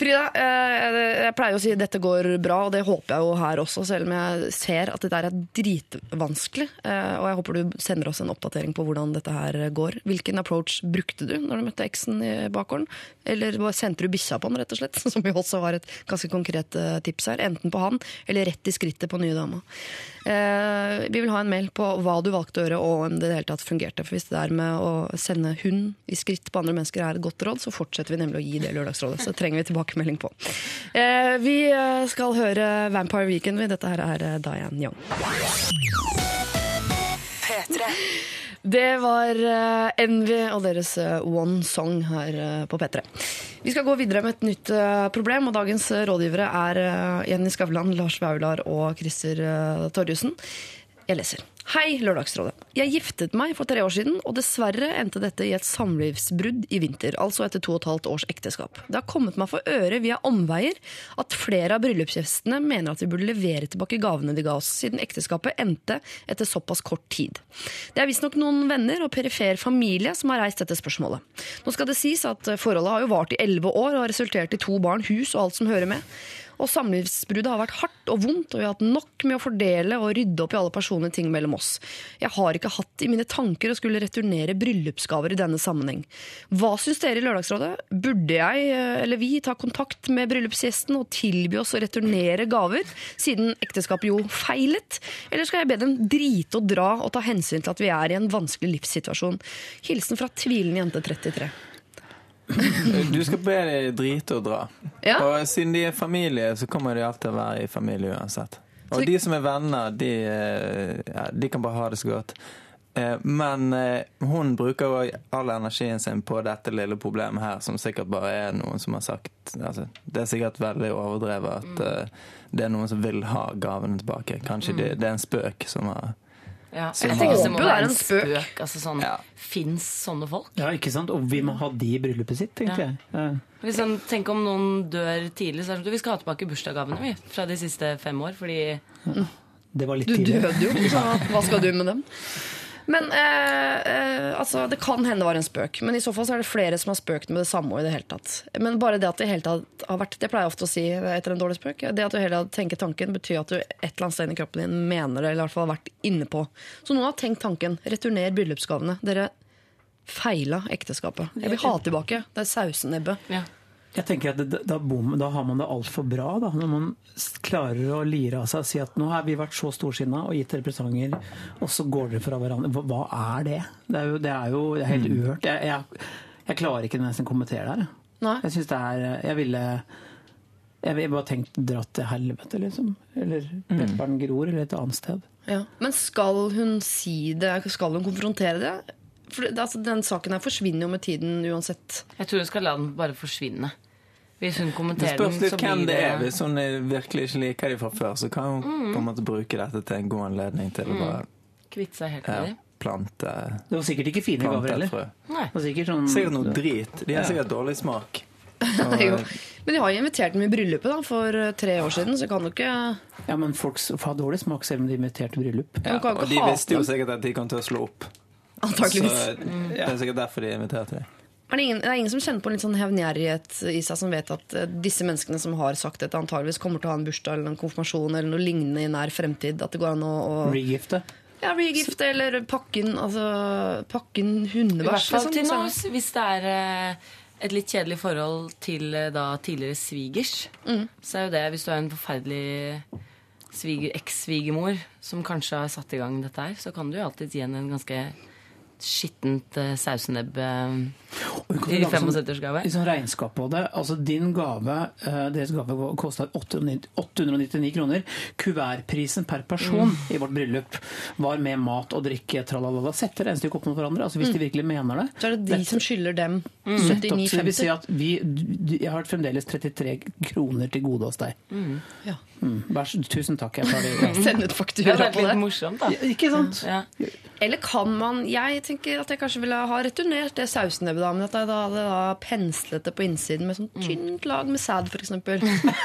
Frida, eh, jeg pleier å si at dette går bra, og det håper jeg jo her også, selv om jeg ser at dette er dritvanskelig. Eh, Og jeg håper du sender oss en oppdatering på hvordan dette her går. Hvilken approach brukte du når du møtte eksen i bakgården? Eller sendte du bikkja på han, rett og slett? Som jo også var et ganske konkret eh, tips her. Enten på han, eller rett i skrittet på nye dama. Vi vil ha en mail på hva du valgte å gjøre, og om det i det hele tatt fungerte. For hvis det der med å sende hund i skritt på andre mennesker er et godt råd, så fortsetter vi nemlig å gi det Lørdagsrådet. Så trenger vi tilbakemelding på. Eh, Vi eh, skal høre Vampire Weekend. Dette her er eh, Diane Young. P3. Det var Envy og deres One Song her på P3. Vi skal gå videre med et nytt problem, og dagens rådgivere er Jenny Skavlan, Lars Vaular og Christer Torjussen. Jeg leser. Hei, Lørdagsrådet. Jeg giftet meg for tre år siden, og dessverre endte dette i et samlivsbrudd i vinter, altså etter to og et halvt års ekteskap. Det har kommet meg for øre via omveier at flere av bryllupsgjestene mener at vi burde levere tilbake gavene de ga oss, siden ekteskapet endte etter såpass kort tid. Det er visstnok noen venner og perifer familie som har reist dette spørsmålet. Nå skal det sies at forholdet har jo vart i elleve år og har resultert i to barn, hus og alt som hører med. Og samlivsbruddet har vært hardt og vondt, og vi har hatt nok med å fordele og rydde opp i alle personlige ting mellom oss. Jeg har ikke hatt i mine tanker å skulle returnere bryllupsgaver i denne sammenheng. Hva syns dere i Lørdagsrådet? Burde jeg, eh, eller vi, ta kontakt med bryllupsgjesten og tilby oss å returnere gaver, siden ekteskapet jo feilet? Eller skal jeg be dem drite og dra og ta hensyn til at vi er i en vanskelig livssituasjon? Hilsen fra tvilende jente 33. Du skal be dem drite og dra. Ja. Og siden de er familie, så kommer de alltid til å være i familie uansett. Og de som er venner, de, eh, ja, de kan bare ha det så godt. Eh, Men eh, hun bruker jo all energien sin på dette lille problemet her, som sikkert bare er noen som har sagt altså, Det er sikkert veldig overdrevet at eh, det er noen som vil ha gavene tilbake. Kanskje det, det er en spøk som har Ja, jeg tenker det må være en spøk. spøk. Altså sånn, Ja. Fins sånne folk? Ja, ikke sant? Og vi må ha de i bryllupet sitt, tenker Ja. jeg. Ja. Liksom, tenk om noen dør tidlig, så er det sånn vi skal ha tilbake bursdagsgavene vi, fra de siste fem år. Fordi Det var litt Du døde jo, så hva skal du med dem? Men eh, eh, altså, Det kan hende det var en spøk, men i så fall så er det flere som har spøkt med det samme. i det hele tatt. Men bare det at det hele tatt har vært Det pleier jeg ofte å si etter en dårlig spøk. Det at du hele tatt tenker tanken, betyr at du et eller annet sted i kroppen din mener det, eller i hvert fall har vært inne på. Så noen har tenkt tanken. Returner bryllupsgavene. Dere feila ekteskapet. Jeg vil ha tilbake. Det er sausenebbe. ja. Jeg tenker at da, bom, da har man det altfor bra, da, når man klarer å lire av seg og si at nå har vi vært så storsinna og gitt dere presanger, og så går dere fra hverandre. Hva, er det? Det er jo, det er jo det er helt uhørt. Jeg, jeg, jeg klarer ikke nesten å kommentere det her. jeg. Syns det er Jeg ville jeg ville bare tenkt dratt til helvete, liksom. Eller Pepperen gror, eller et annet sted. Ja. Men skal hun si det? Skal hun konfrontere det? For altså, Den saken her forsvinner jo med tiden uansett. Jeg tror hun skal la den bare forsvinne. Hvis hun kommenterer den, så hvem blir det er. det Hvis hun virkelig ikke liker dem fra før, så kan hun Mm. på en måte bruke dette til en god anledning til å bare kvitte seg helt ja, dem. plante, Det var sikkert ikke fine gaver heller. Nei. Sikkert sånn Sikkert noe drit. De har sikkert dårlig smak. Jo. Men de har jo invitert dem i bryllupet da, for eh, tre år siden, så kan du ikke Ja, men folk har dårlig smak selv om de inviterte bryllup. Ja, og de visste jo sikkert at de kom til å slå opp. Så Antakeligvis. det er sikkert derfor de inviterte dem. Er det, ingen, det er ingen som kjenner på en litt sånn hevngjerrighet i seg, som vet at eh, disse menneskene som har sagt dette, antageligvis kommer til å ha en bursdag eller en konfirmasjon eller noe lignende i nær fremtid? At det går an å, å Regifte. ja, regifte eller pakke inn, altså, pakke inn I hvert fall til liksom. nå, hvis det er eh, et litt kjedelig forhold til eh, da tidligere svigers, Mm. så er jo det hvis du er en forferdelig eks-svigermor som kanskje har satt i gang dette her, så kan du jo alltid gi henne en ganske skittent uh, sausenebb eh, i sånn- 75-årsgave. Liksom regnskap på det. Altså Din gave, eh, deres gave kosta 899 kroner. Kuvertprisen per person i vårt bryllup var med mat og drikke. Tralalala. Sette regnestykket opp mot hverandre. Altså Hvis de virkelig mener det. Så er det de som skylder dem det vil si at vi, jeg har fremdeles 33 kroner til gode hos deg. Ja. Mm. Bare, tusen takk. Jeg tar det. Send ut faktura vært på litt det. morsomt, da. Ikke sant? Ja. Eller kan man Jeg tenker at jeg kanskje ville ha returnert det sausnebbet, da, men at jeg da hadde da penslet det på innsiden med sånn tynt lag med sæd, f.eks.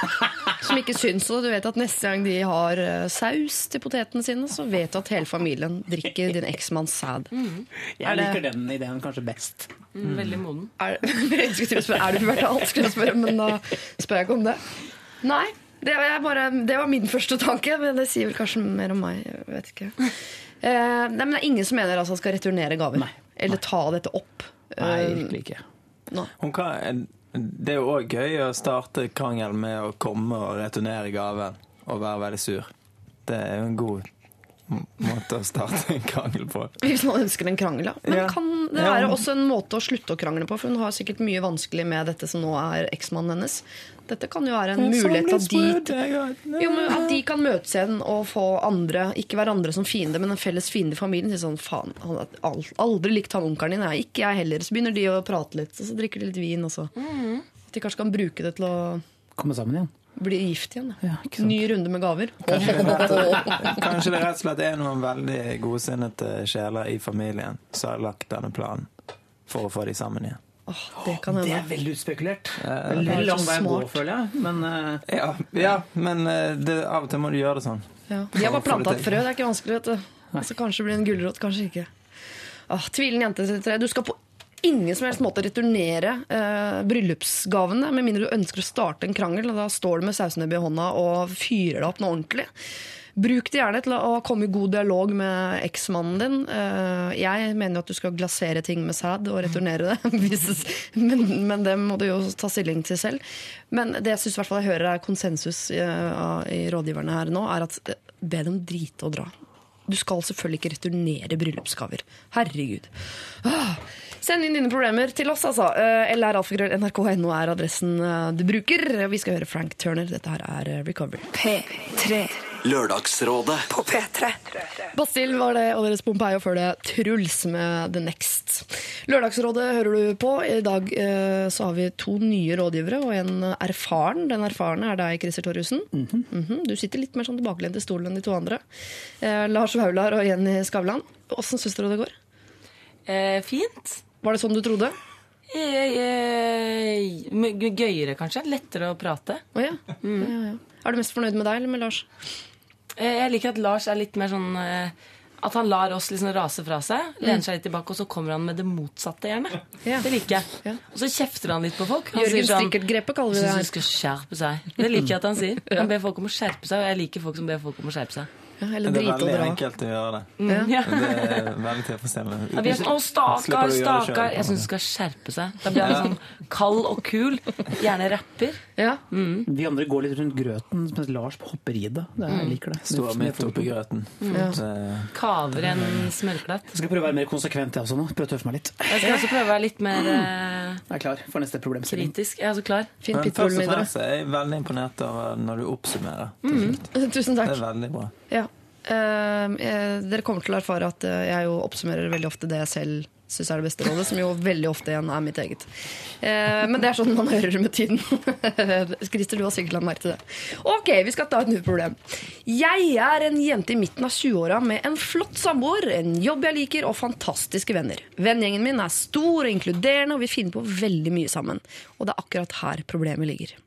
Som ikke syns. Og du vet at neste gang de har eh, saus til potetene sine, så vet du at hele familien drikker din eksmanns sæd. Jeg Er liker den ideen kanskje best. Mm, Veldig moden. Er, jeg skulle til å spørre, er du pubertalt, skulle jeg spørre, men da spør jeg ikke om det. Nei. Det var, jeg bare, det var min første tanke, men det sier vel kanskje mer om meg. Jeg vet ikke. Eh, nei, men det er ingen som mener altså han skal returnere gaver. Nei. Eller ta dette opp. Nei, Eh, virkelig ikke. Hun kan, det er jo òg gøy å starte krangel med å komme og returnere gaven og være veldig sur. Det er jo en god måte å starte en krangel på. Hvis man ønsker en krangel, ja. Men Ja. kan det Ja. også en måte å slutte å krangle på? For hun har sikkert mye vanskelig med dette som nå er eksmannen hennes. Dette kan jo være en mulighet at de, jo, men at de kan møtes igjen og få andre, ikke hverandre som fiende, men en felles fiende i familien. Si sånn, faen, han har aldri likt han onkelen din. Nei, ikke jeg heller. Så begynner de å prate litt, og så drikker de litt vin, også. At de kanskje kan bruke det til å Komme sammen igjen. Bli gift igjen. Ja. Ny runde med gaver. Kanskje det rett og slett er noen veldig godsinnede sjeler i familien som har lagt denne planen for å få de sammen igjen. Oh, det kan Det er veldig utspekulert. Eh, Veldig lang vei å gå, føler jeg. Men uh, Ja, ja men uh, det, av og til må du gjøre det sånn. Ja. De har bare planta et frø, det er ikke vanskelig. vet du. Altså, kanskje det blir en gulrot, kanskje ikke. Ah, tvilende jente 33. Du skal på ingen som helst måte returnere eh, bryllupsgavene, med mindre du ønsker å starte en krangel. og Da står du med sausenebb i hånda og fyrer deg opp noe ordentlig. Bruk det gjerne til å komme i god dialog med eksmannen din. Eh, Jeg mener jo at du skal glasere ting med sæd og returnere det. men, men det må du jo ta stilling til selv. Men det jeg synes i jeg hører er konsensus i, i rådgiverne her nå, er at eh, be dem drite og dra. Du skal selvfølgelig ikke returnere bryllupsgaver. Herregud. Ah. Send inn dine problemer til oss, altså. LRalfagrøll.nrk.no LR-alfagrøll.nrk.no er adressen eh, du bruker. Vi skal høre Frank Turner. Dette her er eh, Recovery. P3 Lørdagsrådet. på P3. Bastil var det, og deres Pompeii, og før det Truls med The Next. Lørdagsrådet hører du på. I dag eh, så har vi to nye rådgivere og en erfaren. Den erfarne er deg, Christer Torjussen. Mhm. Du sitter litt mer sånn tilbakelent i stolen enn de to andre. Eh, Lars Vaular og Jenny Skavlan. Åssen syns dere det går? Eh, fint. Var det sånn du trodde? Gøyere, kanskje. Lettere å prate. Oh, ja. Mm. ja, ja. Er du mest fornøyd med deg eller med Lars? Eh, jeg liker at Lars er litt mer sånn eh, At han lar oss liksom rase fra seg, lener seg litt tilbake, og så kommer han med det motsatte, gjerne. Det liker jeg. Ja. Og så kjefter han litt på folk. Han Jørgen sånn Strikkert-grepet kaller vi det her. de skal skjerpe seg. Det liker jeg at han sier. Han ber folk om å skjerpe seg, og jeg liker folk som ber folk om å skjerpe seg. Ja, eller Det er veldig dra. enkelt å gjøre det. Mm. Ja. Det er veldig tilfredsstillende. Ja, vi er sånn, Å, stakkar, stakkar. Jeg syns du skal skjerpe seg. Da blir han liksom kald og kul. Gjerne rapper. Ja. vi andre går litt rundt grøten, mens Lars hopper i det. det jeg liker det. Står midt oppi grøten. Ja. Det- Kaver en smørklatt. Jeg skal prøve å være mer konsekvent, jeg også nå. Prøve å tøffe meg litt. Jeg skal også prøve å være litt mer eh, Jeg er klar for neste problemstilling. kritisk. Jeg er så klar. Finn pitbullen og videre. er veldig imponert over når du oppsummerer. Tusen takk. Det er veldig bra. Ja. Eh, eh, dere kommer til å erfare at eh, jeg jo oppsummerer veldig ofte det jeg selv syns er det beste rådet, som jo veldig ofte igjen er mitt eget. Eh, men det er sånn man hører med tiden. Christer, du har sikkert lagt merke til det. Ok, vi skal ta et nytt problem. Jeg er en jente i midten av 20-åra med en flott samboer, en jobb jeg liker og fantastiske venner. Vennegjengen min er stor og inkluderende, og vi finner på veldig mye sammen. Og det er akkurat her problemet ligger.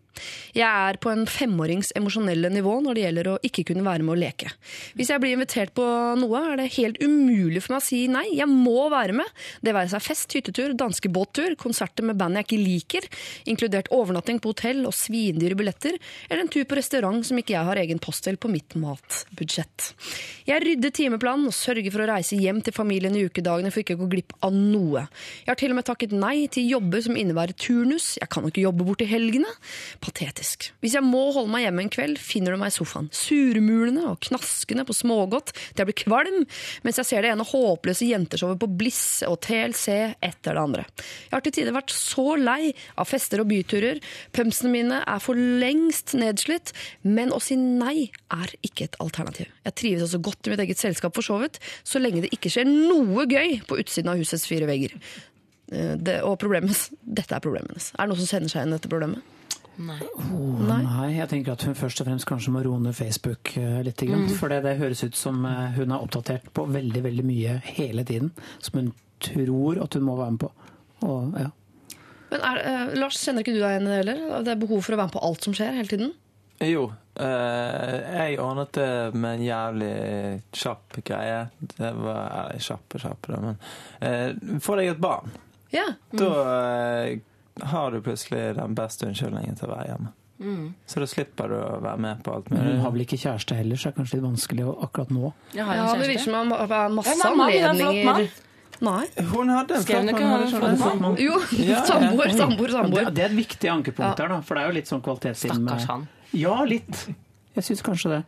Jeg er på en femårings emosjonelle nivå når det gjelder å ikke kunne være med å leke. Hvis jeg blir invitert på noe, er det helt umulig for meg å si nei. Jeg må være med. Det være seg fest, hyttetur, danskebåttur, konserter med band jeg ikke liker, inkludert overnatting på hotell og svindyre billetter, eller en tur på restaurant som ikke jeg har egen post til på mitt matbudsjett. Jeg rydder timeplanen og sørger for å reise hjem til familien i ukedagene for ikke å gå glipp av noe. Jeg har til og med takket nei til jobber som innebærer turnus. Jeg kan ikke jobbe bort i helgene. Patetisk. Hvis jeg må holde meg hjemme en kveld, finner du meg i sofaen. Surmulende og knaskende på smågodt til jeg blir kvalm, mens jeg ser det ene håpløse jenteshowet på Bliss og TLC etter det andre. Jeg har til tider vært så lei av fester og byturer. Pumpsene mine er for lengst nedslitt, men å si nei er ikke et alternativ. Jeg trives også godt i mitt eget selskap for så vidt, så lenge det ikke skjer noe gøy på utsiden av husets fire vegger. Eh, Det, og problemet, dette er problemet hennes. Er det noen som sender seg inn dette problemet? Nei. Nei. jeg tenker at hun først og fremst kanskje må roe ned Facebook eh, litt. Mm. For det, det høres ut som eh, hun er oppdatert på veldig veldig mye hele tiden. Som hun tror at hun må være med på. Og, ja. Men er, eh, Lars, kjenner ikke du deg igjen i det heller? Det er behov for å være med på alt som skjer hele tiden? Jo, eh, jeg ordnet det med en jævlig kjapp greie. Det var kjapp og kjapp, men eh, Få deg et barn. Ja. Da eh, har du plutselig den beste unnskyldningen til å være hjemme. Så da slipper du å være med på alt Men hun har vel ikke kjæreste heller, så det er kanskje litt vanskelig akkurat nå. Jeg har Ja, det virker som er masse Ja, vi har fått anledninger Nei. Hun hadde en flott mann? Jo, samboer, samboer, Det, samboer. det er et viktig ankepunkt her, da. For det er jo litt sånn kvalitetsinn Stakkars han. Ja, litt. Jeg syns kanskje det.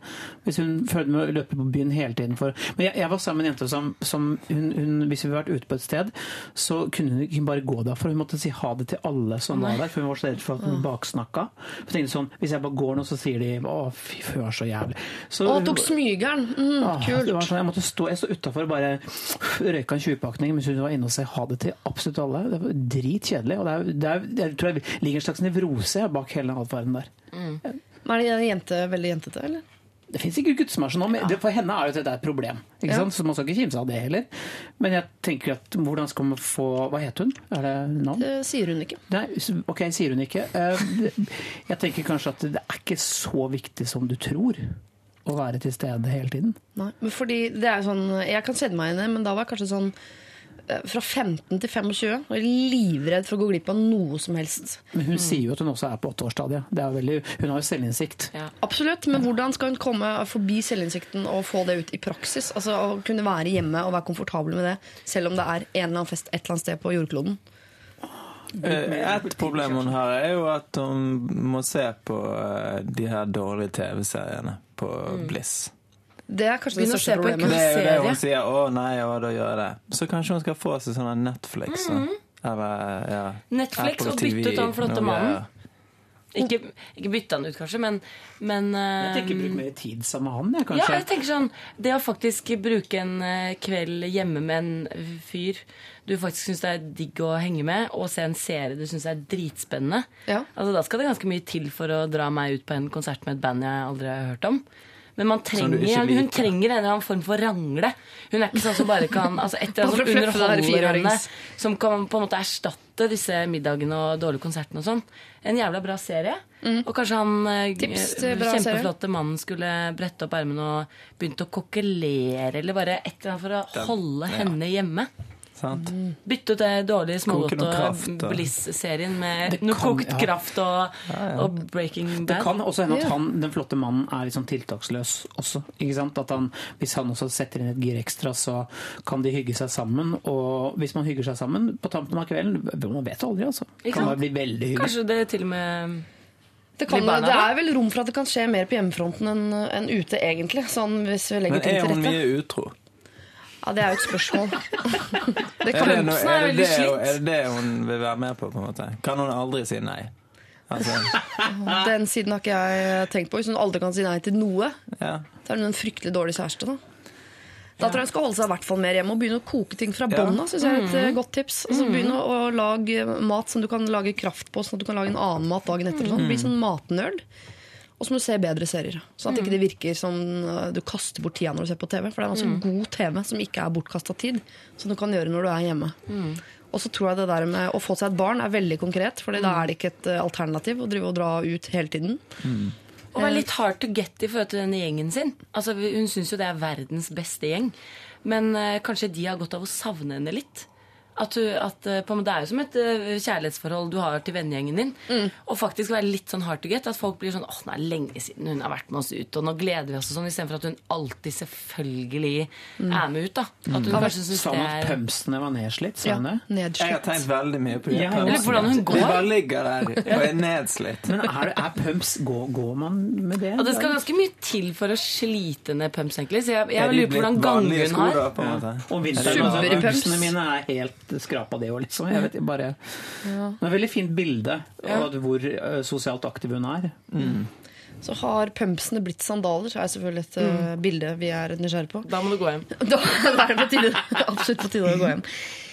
Hvis hun følte med å løpe på byen hele tiden for Men jeg, jeg var sammen med en jente som, som hun, hun, Hvis vi hadde vært ute på et sted, så kunne hun ikke bare gå derfra. Hun måtte si ha det til alle som var der, for hun var så redd for at hun baksnakka. For tenkte sånn, Hvis jeg bare går nå, så sier de 'Å, fy, var så jævlig'. Så, Å, tok smygeren. Mm, Ah, det var kult. sånn, jeg måtte stå, jeg utafor og bare røyka en 20-pakning mens hun var inne og sa ha det til absolutt alle. Det var dritkjedelig. Og det er, det er, jeg tror det ligger en slags nevrose bak hele den atferden der. Men er det jente veldig jentete, eller? Det fins ikke gutter som er sånn, men for henne er jo dette et problem. Ikke sant? Så man skal ikke kimse av det heller. Men jeg tenker at hvordan skal man få Hva het hun? Er det navn? Det sier hun ikke. Nei, ok, sier hun ikke. Eh, Jeg tenker kanskje at det er ikke så viktig som du tror å være til stede hele tiden. Nei, men fordi det er sånn, Jeg kan kjenne meg inn i det, men da var jeg kanskje sånn fra 15 til 25 og er livredd for å gå glipp av noe som helst. Men hun sier jo at hun også er på åtteårsstadiet. Det er veldig- Hun har jo selvinnsikt. Ja. Absolutt, men hvordan skal hun komme forbi selvinnsikten og få det ut i praksis? Altså Å kunne være hjemme og være komfortabel med det, selv om det er en eller annen fest et eller annet sted på jordkloden. Eh, Et problem hun har, er jo at hun må se på eh, de her dårlige TV-seriene på Bliss. Det er kanskje det største problemet. Det er jo det hun sier. 'Å nei, ja, da gjør jeg det'. Så kanskje hun skal få seg sånn Netflix. Netflix. -hmm. Eller ja, Netflix Apple og TV, bytte ut han flotte mannen. Ikke, ikke bytte han ut, kanskje, men, men Jeg tenker eh, bruk mer tid sammen med han, jeg, Ja, jeg tenker sånn Det å faktisk bruke en eh, kveld hjemme med en fyr du faktisk syns det er digg å henge med, og se en serie du syns er dritspennende Ja. Altså Da skal det ganske mye til for å dra meg ut på en konsert med et band jeg aldri har hørt om. Men man trenger, hun trenger en eller annen form for rangle. Hun er ikke sånn som bare kan altså Et eller annet underholder henne, som kan på en måte erstatte disse middagene og dårlige konsertene og sånn. En jævla bra serie. Og kanskje han eh, Mm. Tips bra kjempeflotte mannen skulle brette opp ermene og begynte å kokkelere, eller bare et eller annet for å holde ja. henne hjemme. Sant? Bytte ut det dårlige smågodt og. Bliss-serien med noe kokt ja. kraft og, og Breaking Det kan også hende at han, den flotte mannen er liksom tiltaksløs også. Ikke sant? At han, hvis han også setter inn et gir ekstra, så kan de hygge seg sammen. Og hvis man hygger seg sammen på tampen av kvelden Man vet aldri, altså. Kan sant? bli veldig hyggelig. Kanskje det til og med Det, kan, det er vel rom for at det kan skje mer på hjemmefronten enn enn ute, egentlig. Sånn hvis vi legger Men er hun mye utro? Ja, Det er jo et spørsmål. det Er det, noe, er det det, er det det hun vil være med på? på en måte? Kan hun aldri si nei? Altså, Den siden har ikke jeg tenkt på. Hvis hun aldri kan si nei til noe, ja. så er hun en fryktelig dårlig kjæreste. Da Da tror jeg hun skal holde seg i hvert fall mer hjemme og begynne å koke ting fra Ja. bånn av. Jeg er et eh, godt tips. Altså, begynne å, å lage mat som du kan lage kraft på, sånn at du kan lage en annen mat dagen etter. Sånn. Bli sånn matnerd. Og så må du se bedre serier. Sånn at ikke det virker som uh, du kaster bort tida når du ser på TV. For det er altså god TV som ikke er bortkasta tid, som du kan gjøre når du er hjemme. Og så tror jeg det der med å få seg et barn er veldig konkret, for da er det ikke et uh, alternativ å drive og dra ut hele tiden. Og være litt hard to get i forhold til denne gjengen sin. Altså, hun syns jo det er verdens beste gjeng. Men øh, kanskje de har godt av å savne henne litt. At, du, at eh, på, måte Det er jo som et eh, kjærlighetsforhold du har til vennegjengen din. Og faktisk være litt sånn hard to get. At folk blir sånn åh, det er lenge siden hun har vært med oss ut, og nå gleder vi oss og sånn, istedenfor at hun alltid selvfølgelig er med ut. da At hun kanskje synes Sa det hun at pømsene var nedslitt? Sa Ja, hun det? Jeg har tenkt veldig mye på det. Ja, Eller hvordan hun De går. bare ligger der og er nedslitt. Men er, er pumps går, går man med det? Og det skal ganske mye til for å slite ned pumps, egentlig. Så jeg, jeg Er de lurer på hvordan gangen hun har. på en måte? Og vinteren, altså, mine er helt skrapa det òg, liksom. Jeg vet, bare, Det er et veldig fint bilde av hvor eh, sosialt aktiv hun er. Så har pumpsene blitt sandaler, så er selvfølgelig et mm. bilde vi er nysgjerrige på. Da må du gå hjem. Da er det på tide, absolutt på tide å gå hjem.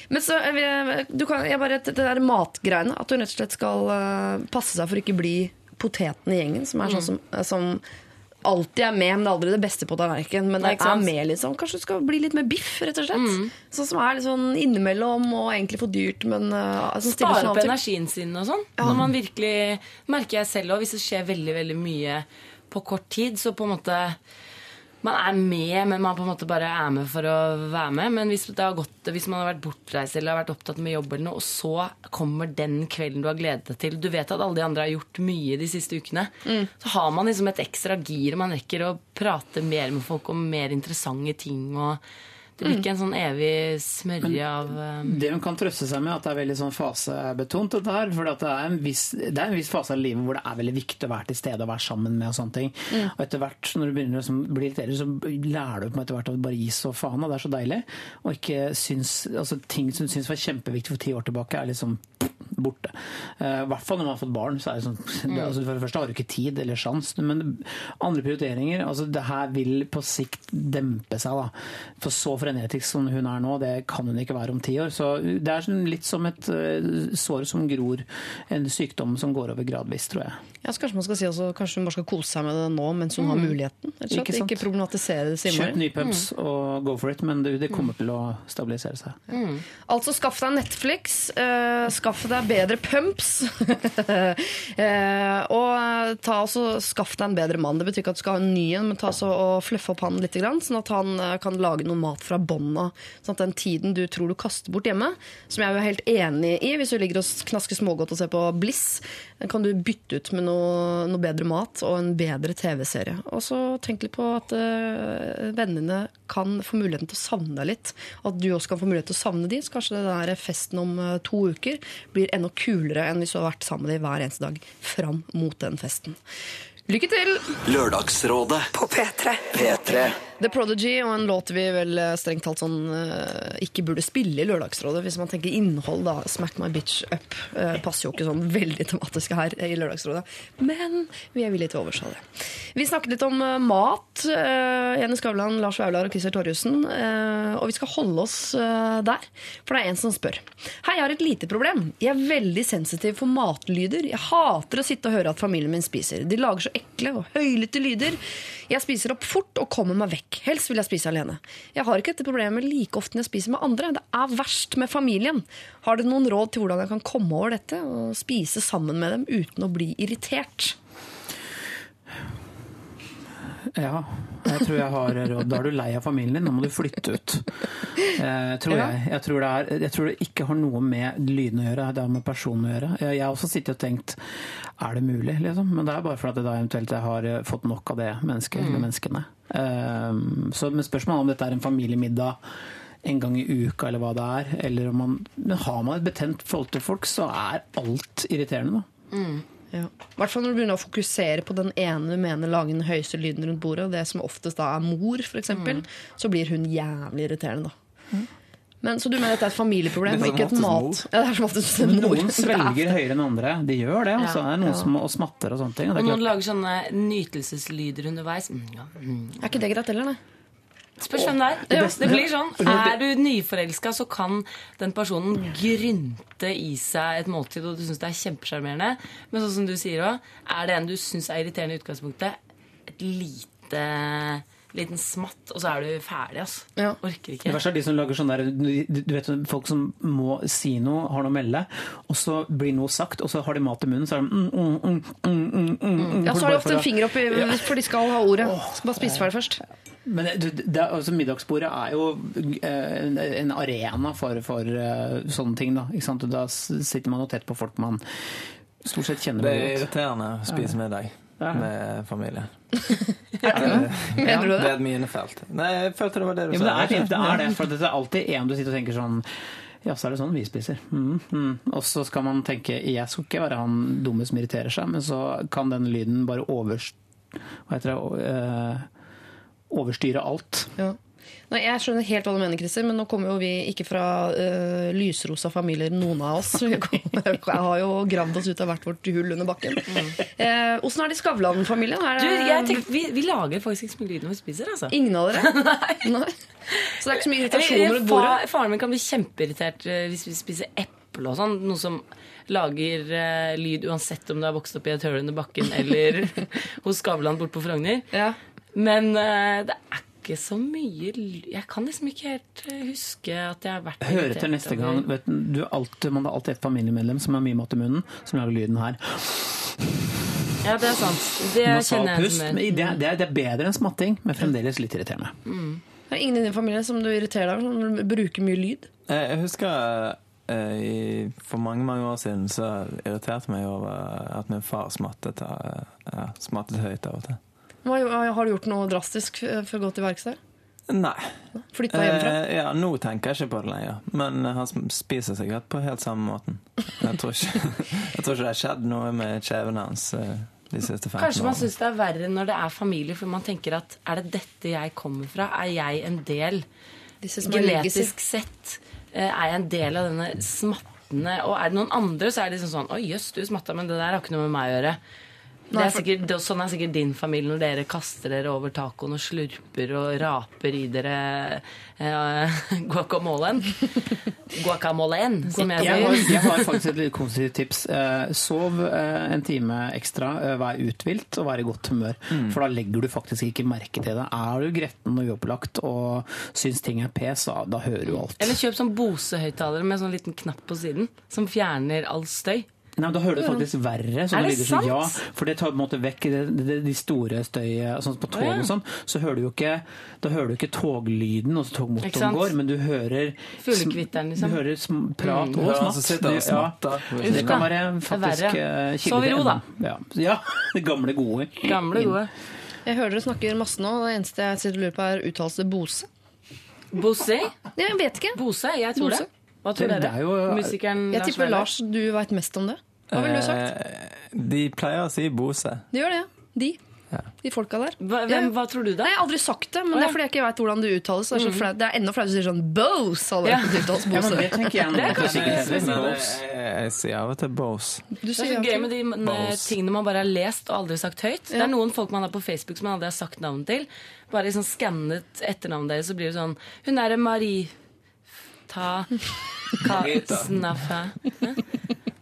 Men så, eh, du kan, jeg bare, Det der matgreiene, at hun rett og slett skal eh, passe seg for å ikke bli poteten i gjengen, som er sånn som, eh, som alltid er med, men det er aldri det beste på tallerkenen. Men det er sant? med, liksom. Kanskje du skal bli litt mer biff, rett og slett. Sånn som er litt sånn innimellom og egentlig for dyrt, men uh, Spare opp energien sin og sånn. Når man virkelig Merker jeg selv òg, hvis det skjer veldig, veldig mye på kort tid, så på en måte man er med, men man på en måte bare er med for å være med. Men hvis, det har gått, hvis man har vært bortreist eller har vært opptatt med jobb, eller noe, og så kommer den kvelden du har gledet deg til Du vet at alle de andre har gjort mye de siste ukene. Så har man liksom et ekstra gir, og man rekker å prate mer med folk om mer interessante ting. og Det blir ikke en sånn evig smørje av um... Det hun kan trøste seg med, at det er veldig sånn fasebetont, dette her. For det, er viss, det er en viss fase av livet hvor det er veldig viktig å være til stede og være sammen med og sånne ting. Og etter hvert, når du begynner å liksom bli litt eldre, så lærer du på etter hvert du bare gi så faen, og det er så deilig. Og ikke syns Altså ting som du syns var kjempeviktig for ti år tilbake, er liksom borte. Eh, I hvert fall når man har fått barn. så er det sånn, det, altså For det første har du ikke tid eller sjans, men andre prioriteringer altså Det her vil på sikt dempe seg. da. For så frenetisk som hun er nå, det kan hun ikke være om ti år. Så Det er sånn litt som et eh, sår som gror, en sykdom som går over gradvis, tror jeg. Ja, så kanskje man skal si også, kanskje hun bare skal kose seg med det nå mens hun har muligheten. Ikke Ikke, sant? problematisere det så Kjøp ny nye pumps og go for it, men det, det kommer til å stabilisere seg. Altså skaff deg Netflix, uh, skaff deg bedre pumps. eh, og ta også, skaff deg en bedre mann. Det betyr ikke at du skal ha en ny en, men ta så og fluffe opp han litt, sånn at han eh, kan lage noe mat fra bånn av. Sånn at den tiden du tror du kaster bort hjemme, som jeg er helt enig i hvis du ligger og knasker smågodt og ser på Bliss, den kan du bytte ut med noe, noe bedre mat og en bedre TV-serie. Og så tenk litt på at uh, vennene kan få muligheten til å savne deg litt. At du også kan få mulighet til å savne de, så kanskje den der festen om uh, to uker blir enda kulere enn hvis du har vært sammen med de hver eneste dag fram mot den festen. Lykke til! Lørdagsrådet På P3. P3 The Prodigy og en låt vi vel eh, strengt talt sånn eh, ikke burde spille i Lørdagsrådet. Hvis man tenker innhold, da. Smack my bitch up. eh, passer jo ikke sånn veldig tematisk her i Lørdagsrådet. Men vi er villige til å overse det. Vi snakket litt om mat. Jenny Skavlan, Lars Vaular og Christer Torjussen. og vi skal holde oss der. For det er en som spør. Hei, jeg har et lite problem. Jeg er veldig sensitiv for matlyder. Jeg hater å sitte og høre at familien min spiser. De lager så ekle og høylytte lyder. Jeg spiser opp fort og kommer meg vekk. Helst vil jeg spise alene. Jeg har ikke dette problemet like ofte når jeg spiser med andre. Det er verst med familien. Har dere noen råd til hvordan jeg kan komme over dette og spise sammen med dem uten å bli irritert? Ja, jeg tror jeg har råd. Da er du lei av familien din, nå må du flytte ut. Eh, tror jeg. Jeg tror, det er, jeg tror det ikke har noe med lyden å gjøre, det har med personen å gjøre. Jeg jeg har også sittet og tenkt er det mulig, liksom? Men det er bare fordi jeg da eventuelt jeg har eh, fått nok av det mennesket, eller menneskene. Eh, så med spørsmålet om dette er en familiemiddag en gang i uka, eller hva det er. Eller om man, men har man et betent forhold til folk, så er alt irriterende, da. Ja. I hvert fall når du begynner å fokusere på den ene du mener lager den høyeste lyden rundt bordet, og det som oftest da er mor, f.eks., eksempel, så blir hun jævlig irriterende. da. Men, så du mener at det er et familieproblem, er ikke et mat? Ja, det er som oftest mor. Noen svelger høyere enn andre. De gjør det. Og Det er noen noen som og smatter og sånne ting. Og Og det er noen klart, lager sånne nytelseslyder underveis. Mm, ja, mm. Er ikke det greit heller, nei? Spørs hvem det er. Det, Det blir sånn. Er du nyforelska, så kan den personen grynte i seg et måltid, og du syns det er kjempesjarmerende. Men sånn som du sier òg, er det en du syns er irriterende i utgangspunktet, et lite liten smatt, og så er du ferdig, altså. Ja. Orker det verste er de som lager sånn der du vet, Folk som må si noe, har noe å melde, og så blir noe sagt, og så har de mat i munnen, så er de mm, mm, mm, mm, mm, mm, mm, Ja, så har de ofte en finger oppi, for de skal ha ordet. Skal bare spise ferdig først. Men det, det, er- altså, middagsbordet er jo eh, en, en arena for, for eh, sånne ting. Da, ikke sant? Da sitter man jo tett på folk man stort sett kjenner Det er irriterende å spise middag Ja. med familien. Mener du Det er det? et minefelt. Nei, jeg følte det var det du Ja, sa. det er, det er det, for det er alltid en du sitter og tenker sånn ja, så er det sånn vi spiser. Mm, mm. Og så skal man tenke jeg skal ikke være han dumme som irriterer seg, men så kan den lyden bare overst... Hva heter det? eh, overstyre alt. Ja. Nei, Jeg skjønner helt hva du mener, Christer, men nå kommer jo vi ikke fra uh, lysrosa familier, noen av oss. Vi kommer, Jeg har jo gravd oss ut av hvert vårt hull under bakken. Åssen mm. uh, er det i Skavlan-familien? Vi, vi lager faktisk ikke så mye lyd når vi spiser, altså. Ingen av dere? Nei. Så det er ikke så mye irritasjon Eller, rundt bordet? fa- Faren min kan bli kjempeirritert eh, hvis vi spiser eple og sånn. Noe som lager uh, lyd uansett om du har vokst opp i et høl under bakken eller hos Skavlan borte på Frogner. Ja. Men uh, det er ikke så mye Jeg kan liksom ikke helt eh, huske at jeg har vært Hør etter neste gang. Vet, du, alltid, man har alltid et familiemedlem som har mye mat i munnen, som lager lyden her. Ja, det er sant. Det kjenner jeg pust. Men er Det, det, er- det er bedre enn smatting, men fremdeles litt irriterende. Det er ingen i din familie som du irriterer deg over, som bruker mye lyd? Eh, Jeg husker eh, i, for mange mange år siden så irriterte meg over at min far smattet, ja, smattet høyt av og til. Hva, har du gjort noe drastisk for å gå til verks der? Nei. Flytta hjemmefra? Eh, ja, nå tenker jeg ikke på det lenger. Men han spiser sikkert på helt samme måten. Jeg tror ikke, jeg tror ikke det har skjedd noe med kjeven hans eh, de siste 15 Kanskje man syns det er verre når det er familie, for man tenker at er det dette jeg kommer fra? Er jeg en del er genetisk sett? eh, Er jeg en del av denne smattende Og er det noen andre, så er det liksom sånn Å jøss, du smatta, men det der har ikke noe med meg å gjøre. Det er sikkert, det, sånn er sikkert din familie når dere kaster dere over tacoen og slurper og raper i dere eh, guacamolen. Guacamolen, som jeg Jeg sier. jeg har faktisk et litt konstruktivt tips. Eh, sov eh, en time ekstra, eh, vær uthvilt og vær i godt humør. For da legger du faktisk ikke merke til det. Er du gretten og uopplagt og syns ting er pes, da, da hører du alt. Eller kjøp sånn Bose-høyttaler med sånn liten knapp på siden, som fjerner all støy. Nei, Da hører du faktisk verre. Er det lyder som, sant? ja, for det tar på en måte vekk det, det, de store støyet sånn på tog ja. og sånn. Så hører du jo ikke, da hører du ikke toglyden, og så togmotoren går, men du hører Fuglekvitteren, liksom. Du hører sm prat Mm. og smatt. og Det- ja. Det kan være faktisk Det er eh, kilde Sov i ro, da. Ja. ja, det gamle gode. Gamle, gode. Jeg hører dere snakker masse nå, og det eneste jeg sitter og lurer på, er uttalelse Bose. Bose? Jeg vet ikke. Bose, jeg tror Bose. det. Hva tror Det- det dere? er jo- Musikeren Jeg tipper Lars, du veit mest om det. Hva ville du sagt? Eh, De pleier å si Bose. De gjør det, ja. De. De folka der. Hva, hvem, hva tror du, da? Nei, jeg har aldri sagt det, men Å, det er fordi jeg ikke veit hvordan det uttales. Det er, så det er enda flauere å si sånn Bose. Ja. det uttales Bose. det er kanskje ikke heller. Men jeg, jeg sier av og til Bose. Du Det er så gøy med de eh, Bose. tingene man bare har lest og aldri sagt høyt. Det er noen folk man har på Facebook som man aldri har sagt navn til. Bare liksom skannet etternavnet deres, så blir det sånn Hun er Marie Ta Ka Snaffa.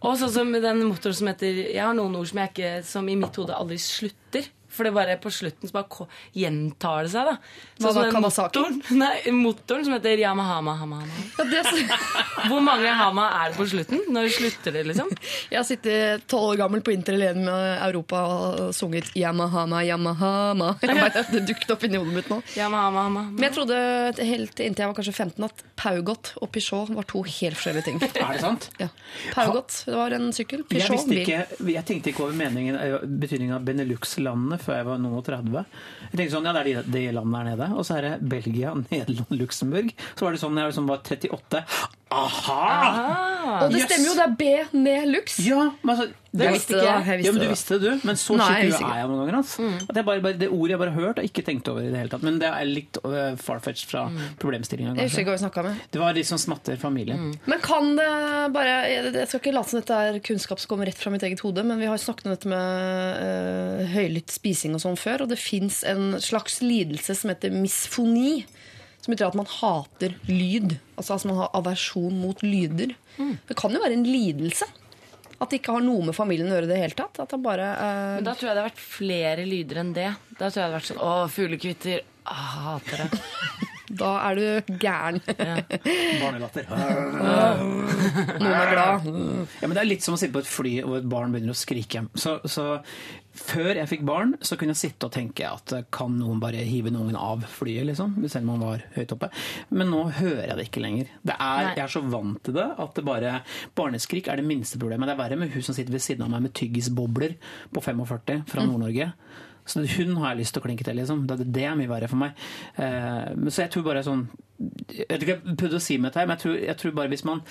Og sånn som den motoren som heter Jeg har noen ord som ikke Som i mitt hode aldri slutter. For det bare på slutten så bare gjentar det seg, da. Hva Sånn da, den motoren- Nei, motoren som heter Yamahama Hama Hama. Ja, det, Hvor mange hama er det på slutten? Når slutter det, liksom? jeg har sittet tolv år gammel på Inter alene med Europa og sunget Yamahama, Yamahama. Jeg vet Det dukket opp inni hodet mitt nå. Yamahama Hama. Men jeg trodde helt inntil jeg var kanskje 15 at Paugot og Peugeot var to helt forskjellige ting. Er det sant? Ja. Paugot det var en sykkel. Peugeot en bil. ikke, jeg tenkte ikke over meningen, eh, betydningen av Benelux-landene før jeg var noen og 30. Jeg tenkte sånn, ja det er de, de landene der nede. Og så er det Belgia, Nederland, Luxembourg. Så var det sånn jeg liksom var 38. Aha! Og det Yes. stemmer jo, det er B ned lux. Ja, men altså, Det visste jeg. Jeg Ja, men du visste det, du. Men så skikkelig er jeg noen ganger. Altså. At jeg bare, bare, det ordet jeg bare har hørt og ikke tenkt over i det hele tatt. Men det er litt uh, farfetched fra problemstillinga. Jeg ikke snakka med. Det var de som smatter familie. Men kan det bare Jeg jeg skal ikke late som dette er kunnskap som kommer rett fra mitt eget hode, men vi har snakket om dette med uh, høylytt spising og sånn før, og det fins en slags lidelse som heter misfoni. Som betyr at man hater lyd. Altså, at man har aversjon mot lyder. Det kan jo være en lidelse. At det ikke har noe med familien å gjøre det hele tatt. At han bare uh... Men da tror jeg det har vært flere lyder enn det. Da tror jeg det har vært sånn Å, fuglekvitter. Ah, hater det. Da er du gæren. Barnelatter. Noen er glad. Ja, men Det er litt som å sitte på et fly og et barn begynner å skrike. Så, så Før jeg fikk barn, så kunne jeg sitte og tenke at kan noen bare hive noen av flyet, liksom? Selv om man var høyt oppe. Men nå hører jeg det ikke lenger. Det er, jeg er så vant til det at det bare Barneskrik er det minste problemet. Det er verre med hun som sitter ved siden av meg med tyggisbobler på 45 fra Nord-Norge. Så hun har jeg lyst til å klinke til, liksom. Det, det er mye verre for meg. Eh, så jeg tror bare sånn Jeg vet ikke hva jeg prøvde å si med dette, men jeg tror, jeg tror bare hvis man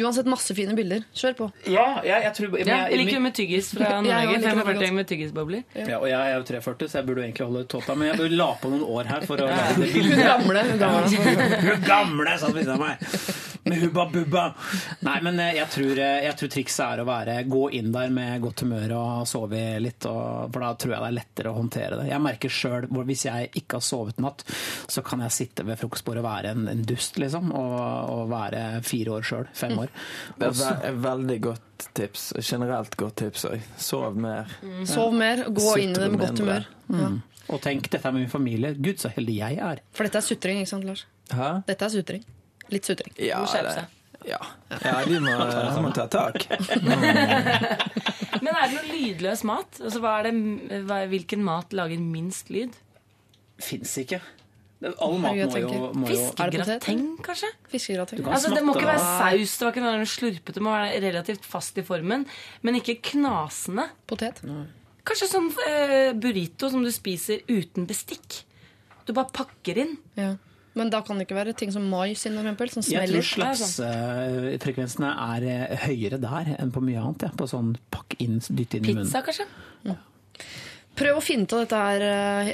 Uansett masse fine bilder. Kjør på. Ja, jeg, jeg tror men jeg- jeg liker jo med tyggis fra det 45 med tyggisbobler. Ja, og jeg er jo 43, så jeg burde egentlig holde tåta, men jeg burde la på noen år her for å lage det bildet. Gamle. gamle. Hun gamle satt ved siden av meg! Med hubba bubba. Nei, men eh, jeg tror, eh, jeg tror trikset er å være, gå inn der med godt humør og sove litt, og, for da tror jeg det er lettere å håndtere det. Jeg merker sjøl, hvis jeg ikke har sovet natt, så kan jeg sitte ved frokostbordet og være en, en dust, liksom, og, og være fire år sjøl. Fem år. Det er et veldig godt tips. Generelt godt tips òg. Sov mer. Sov mer, gå inn i det med godt humør. Ja. Og tenk, dette er med min familie. Gud, så heldig jeg er. For dette er sutring, ikke sant, Lars? Hæ? Dette er sutring. Litt sutring. Ja, det, ja. ja de, må, må ta tak. Men er det noe lydløs mat? Altså, hva er det, hva, hvilken mat lager minst lyd? Fins ikke. All mat må jo, må jo? Fiskegrateng, kanskje? Fiskegrateng. kan Altså, det må ikke være saus, det må ikke noe slurpete, det må være relativt fast i formen. Men ikke knasende. Potet. Kanskje sånn eh, burrito som du spiser uten bestikk. Du bare pakker inn. Ja. Men da kan det ikke være ting som mais inn, eksempel, som Jeg tror smeller. slapsfrekvensene er eh, høyere der enn på mye annet. Ja. På sånn pakk inn, dytt inn i munnen. Pizza, kanskje? Prøv å finne ut av dette her,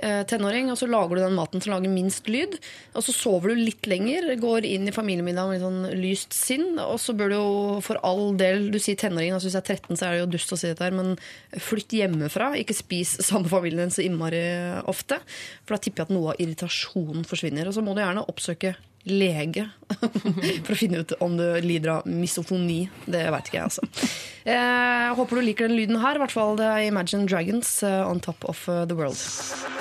eh, tenåring, og så lager du den maten som lager minst lyd. Og så sover du litt lenger, går inn i familiemiddagen med litt sånn lyst sinn. Og så bør du jo for all del Du sier tenåring, altså hvis jeg er 13, så er det jo dust å si dette her, men flytt hjemmefra. Ikke spis samme familien så innmari ofte. For da tipper jeg at noe av irritasjonen forsvinner. Og så må du gjerne oppsøke lege for å finne ut om du lider av misofoni. Det veit ikke jeg, altså. Jeg håper du liker den lyden her. I hvert fall det er Imagine Dragons eh, on top of eh, the world.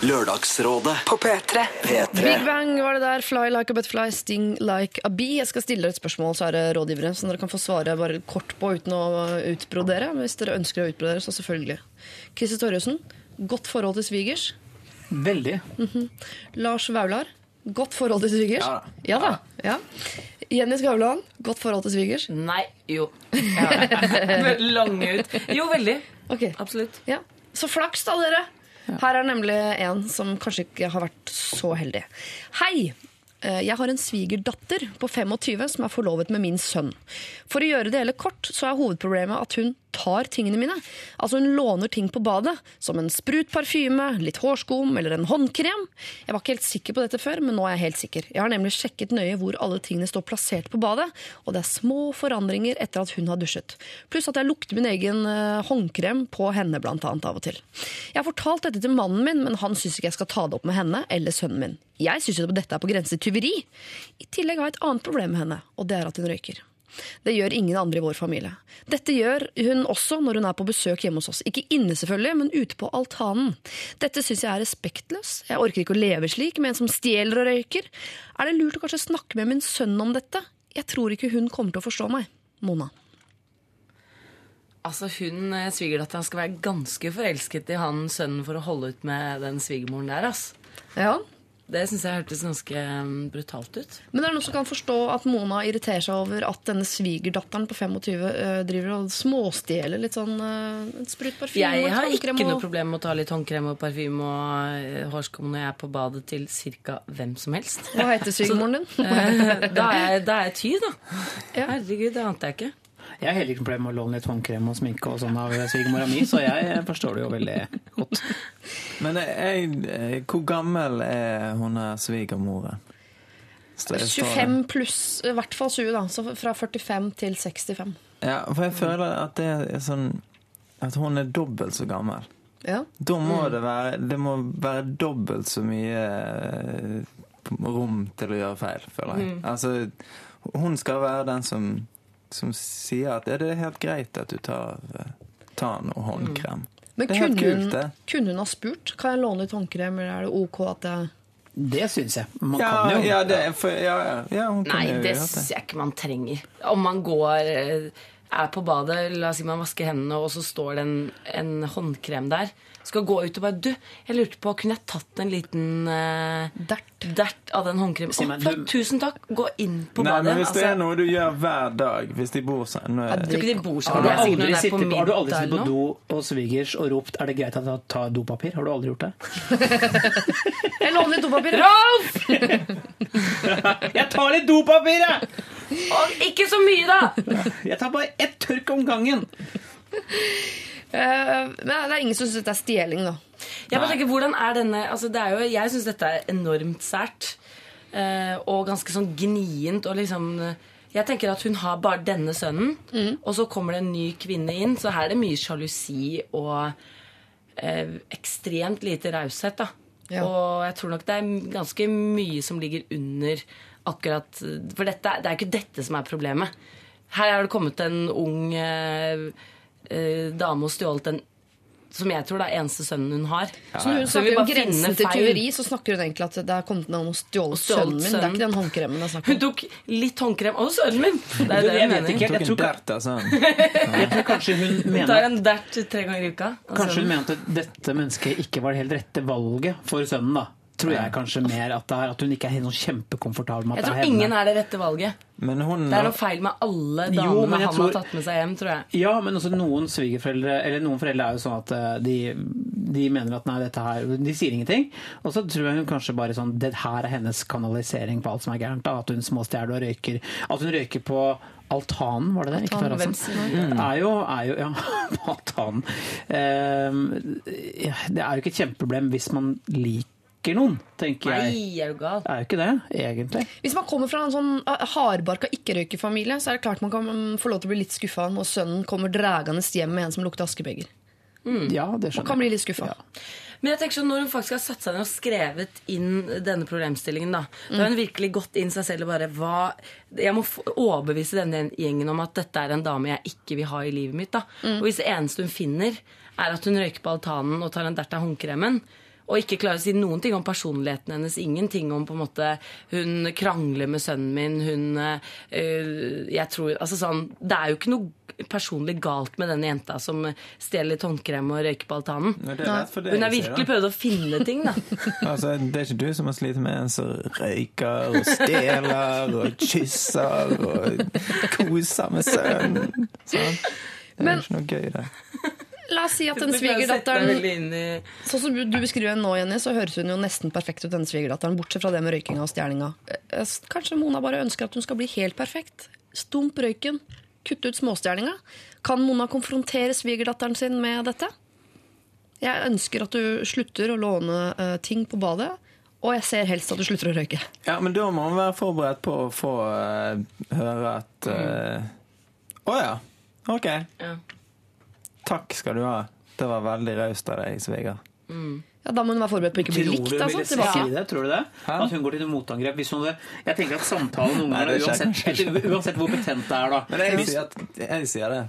Lørdagsrådet På P3. P3 Big Bang var det der. Fly like a butterfly, sting like a bee. Jeg skal stille dere et spørsmål, så er det rådgivere. Så dere kan få svare bare kort på uten å utbrodere. Men hvis dere ønsker å utbrodere, så selvfølgelig. Christer Torjussen, godt forhold til svigers. Veldig. Lars Vaular, godt forhold til svigers. Ja da. Ja da. Ja. Jenny Skavlan, godt forhold til svigers. Nei. Jo. Ja. Lange ut. Jo, veldig. Okay. Absolutt. ja. Så flaks da, dere. Her er nemlig en som kanskje ikke har vært så heldig. Hei! Eh, Jeg har en svigerdatter på 25 som er forlovet med min sønn. For å gjøre det hele kort, så er hovedproblemet at hun tar tingene mine. Altså Hun låner ting på badet, som en sprut parfyme, litt hårskum eller en håndkrem. Jeg var ikke helt sikker på dette før, men nå er jeg helt sikker. Jeg har nemlig sjekket nøye hvor alle tingene står plassert på badet, og det er små forandringer etter at hun har dusjet. Pluss at jeg lukter min egen eh, håndkrem på henne blant annet av og til. Jeg har fortalt dette til mannen min, men han syns ikke jeg skal ta det opp med henne eller sønnen min. Jeg syns dette er på grense til tyveri. I tillegg har jeg et annet problem med henne, og det er at hun røyker. Det gjør ingen andre i vår familie. Dette gjør hun også når hun er på besøk hjemme hos oss. Ikke inne selvfølgelig, men ute på altanen. Dette syns jeg er respektløs. Jeg orker ikke å leve slik med en som stjeler og røyker. Er det lurt å kanskje snakke med min sønn om dette? Jeg tror ikke hun kommer til å forstå meg. Mona. Altså, hun, svigerdattera Svigerdatteren skal være ganske forelsket i han sønnen for å holde ut med den svigermoren der. ass. Ja, Det syns jeg hørtes ganske um, brutalt ut. Men det er noen som kan forstå at Mona irriterer seg over at denne svigerdatteren på 25 eh, driver og småstjeler litt sånn uh, sprut parfyme Jeg og et har ikke noe problem med å ta litt håndkrem og parfyme og eh, hårskum når jeg er på badet til ca. hvem som helst. Hva heter svigermoren din? Eh, da, er jeg, da er jeg ty, da. Herregud, det ante jeg ikke. Jeg har heller ikke problemer med å låne litt håndkrem og sminke og sånn av svigermora mi, så jeg forstår det jo veldig godt. Men jeg, jeg, hvor gammel er hun her det? 25 pluss, i hvert fall 20, da. Så fra 45 til 65. Ja, for jeg føler at det er sånn At hun er dobbelt så gammel. Ja. Da må det være Det må være dobbelt så mye eh, rom til å gjøre feil, føler jeg. Mm. Altså, hun skal være den som, som sier at det er helt greit at du tar, eh, tar noe håndkrem. Men Det er helt kult, det. kunne hun ha spurt? Kan jeg låne ut håndkrem, eller er det OK at jeg Det syns jeg. Man Ja, kan jo. ja, det for, ja, ja, ja, hun Nei, kunne jo det syns jeg ikke man trenger. Om man går eh, er på badet, la oss si man vasker hendene, og så står det en, en håndkrem der. Skal gå ut og bare Du, jeg lurte på, kunne jeg tatt en liten uh, dert. av den håndkremen? Si Å, flott, du- tusen takk! Gå inn på Nei, badet. men hvis det altså. er noe du gjør hver dag, hvis de bor sammen Jeg tror ikke de bor Har sammen. du Det er sikkert aldri sittet på, har du aldri middag sittet på eller noe. do hos svigers og ropt 'er det greit at jeg tar dopapir'? Har du aldri gjort det? Jeg låner litt dopapir. Rolf! Jeg tar litt dopapir, jeg! Å, ikke så mye, da! Jeg tar bare ett tørk om gangen. Eh, men det er ingen som syns dette er stjeling, da. Jeg bare tenker, hvordan er denne altså det er jo, Jeg syns dette er enormt sært. eh, og ganske sånn gnient. Og liksom Jeg tenker at hun har bare denne sønnen, og så kommer det en ny kvinne inn. Så her er det mye sjalusi og eh, ekstremt lite raushet. da. Ja. Og jeg tror nok det er ganske mye som ligger under akkurat For dette, det er ikke dette som er problemet. Her har det kommet en ung eh, eh, dame og stjålet en som jeg tror det er eneste sønnen hun har. Så når hun snakker om grensen til tyveri, så snakker hun egentlig at det er kommet noen og stjålet sønnen min. sønnen. Det er ikke den håndkremen jeg snakker om. Hun tok litt håndkrem og sønnen min! Det er det Jeg hun mener. ikke. Jeg Tok tror, en dert sånn. jeg tror kanskje hun Hun tar mener en dert tre ganger i uka. Kanskje hun mente at dette mennesket ikke var det helt rette valget for sønnen. da Tror jeg kanskje mer at, det er, at hun ikke er helt sånn kjempekomfortabel med at Jeg det tror er henne. ingen er det rette valget. Men hun Det er noe feil med alle damene men han tror- har tatt med seg hjem, tror jeg. Ja, men også noen svigerforeldre Eller noen foreldre er jo sånn at eh, de, de mener at nei, dette her De sier ingenting. Og så tror jeg hun kanskje bare sånn Det her er hennes kanalisering på alt som er gærent. da At hun småstjeler og røyker. At hun røyker på altanen, var det det? Ikke terrassen. hvem sin Er jo, er jo Ja, altanen. Eh, ja, det er jo ikke et kjempeproblem hvis man liker noen, tenker jeg. Nei, er du gal? Er jo ikke det, egentlig. Hvis man kommer fra en sånn eh, hardbarka ikke-røykerfamilie, så er det klart man kan mm, få lov til å bli litt skuffa når sønnen kommer dragende hjem med en som lukter askebeger. Ja, det skjønner Man kan bli litt skuffa. Men jeg tenker sånn, når hun faktisk har satt seg ned og skrevet inn denne problemstillingen, da, da har hun virkelig gått inn seg selv og bare hva, Jeg må overbevise denne gjengen om at dette er en dame jeg ikke vil ha i livet mitt. da. Og hvis det eneste hun finner, er at hun røyker på altanen og tar en dert av håndkremen, og ikke klarer å si noen ting om personligheten hennes. Ingenting om på en måte Hun krangler med sønnen min. Hun øh, Jeg tror Altså sånn Det er jo ikke noe personlig galt med denne jenta som stjeler håndkrem og røyker på altanen. Hun har virkelig prøvd å finne ting, da. Altså, det er ikke du som har slitt med en som røyker og stjeler og kysser og koser med sønnen. Sånn. Det er Men- ikke noe gøy, det. La oss si at den svigerdatteren Sånn som du beskriver henne nå, Jenny, så høres hun jo nesten perfekt ut, denne svigerdatteren. Bortsett fra det med røykinga og stjelinga. Eh, Kanskje Mona bare ønsker at hun skal bli helt perfekt? Stump røyken. Kutte ut småstjerninga. Kan Mona konfrontere svigerdatteren sin med dette? Jeg ønsker at du slutter å låne eh, ting på badet, og jeg ser helst at du slutter å røyke. Ja, men da må man være forberedt på å få uh, høre at Å uh, oh, ja. OK. Ja. Takk skal du ha. Det var veldig raust av deg, sviger. Ja, Da må hun være forberedt på å ikke bli Tror likt. Altså, ville tilbake. si det? Tror du det? Hæ? At hun går til motangrep hvis hun Jeg tenker at samtalen noen ganger, uansett, uansett hvor betent det er, da Men jeg Hvis- jeg sier det.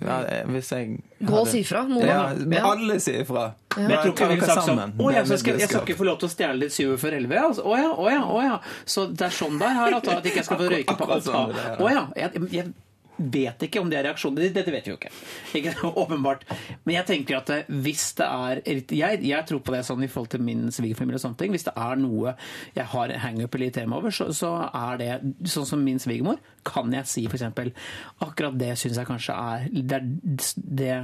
Ja, hvis jeg Gå og si ifra, Ja, Ja. alle sier ifra. Men jeg tror ikke hun ville sagt sånn Å ja, så skal, jeg skal ikke få lov til å stjele litt 7 før elleve? Altså. Å ja, å ja, å ja. Så det er sånn det er her, at, jeg ikke skal få røyke på alt. sånn ja. Å ja. Jeg, jeg, vet ikke om det er reaksjoner. Dette vet vi jo ikke. ikke åpenbart. Men jeg tenker at eh, hvis det er jeg, jeg tror på det sånn i forhold til min svigerfamilie og sånne ting. Hvis det er noe jeg har hangup eller meg over, så, så er det sånn som min svigermor. Kan jeg si f.eks.: Akkurat det syns jeg kanskje er Det, det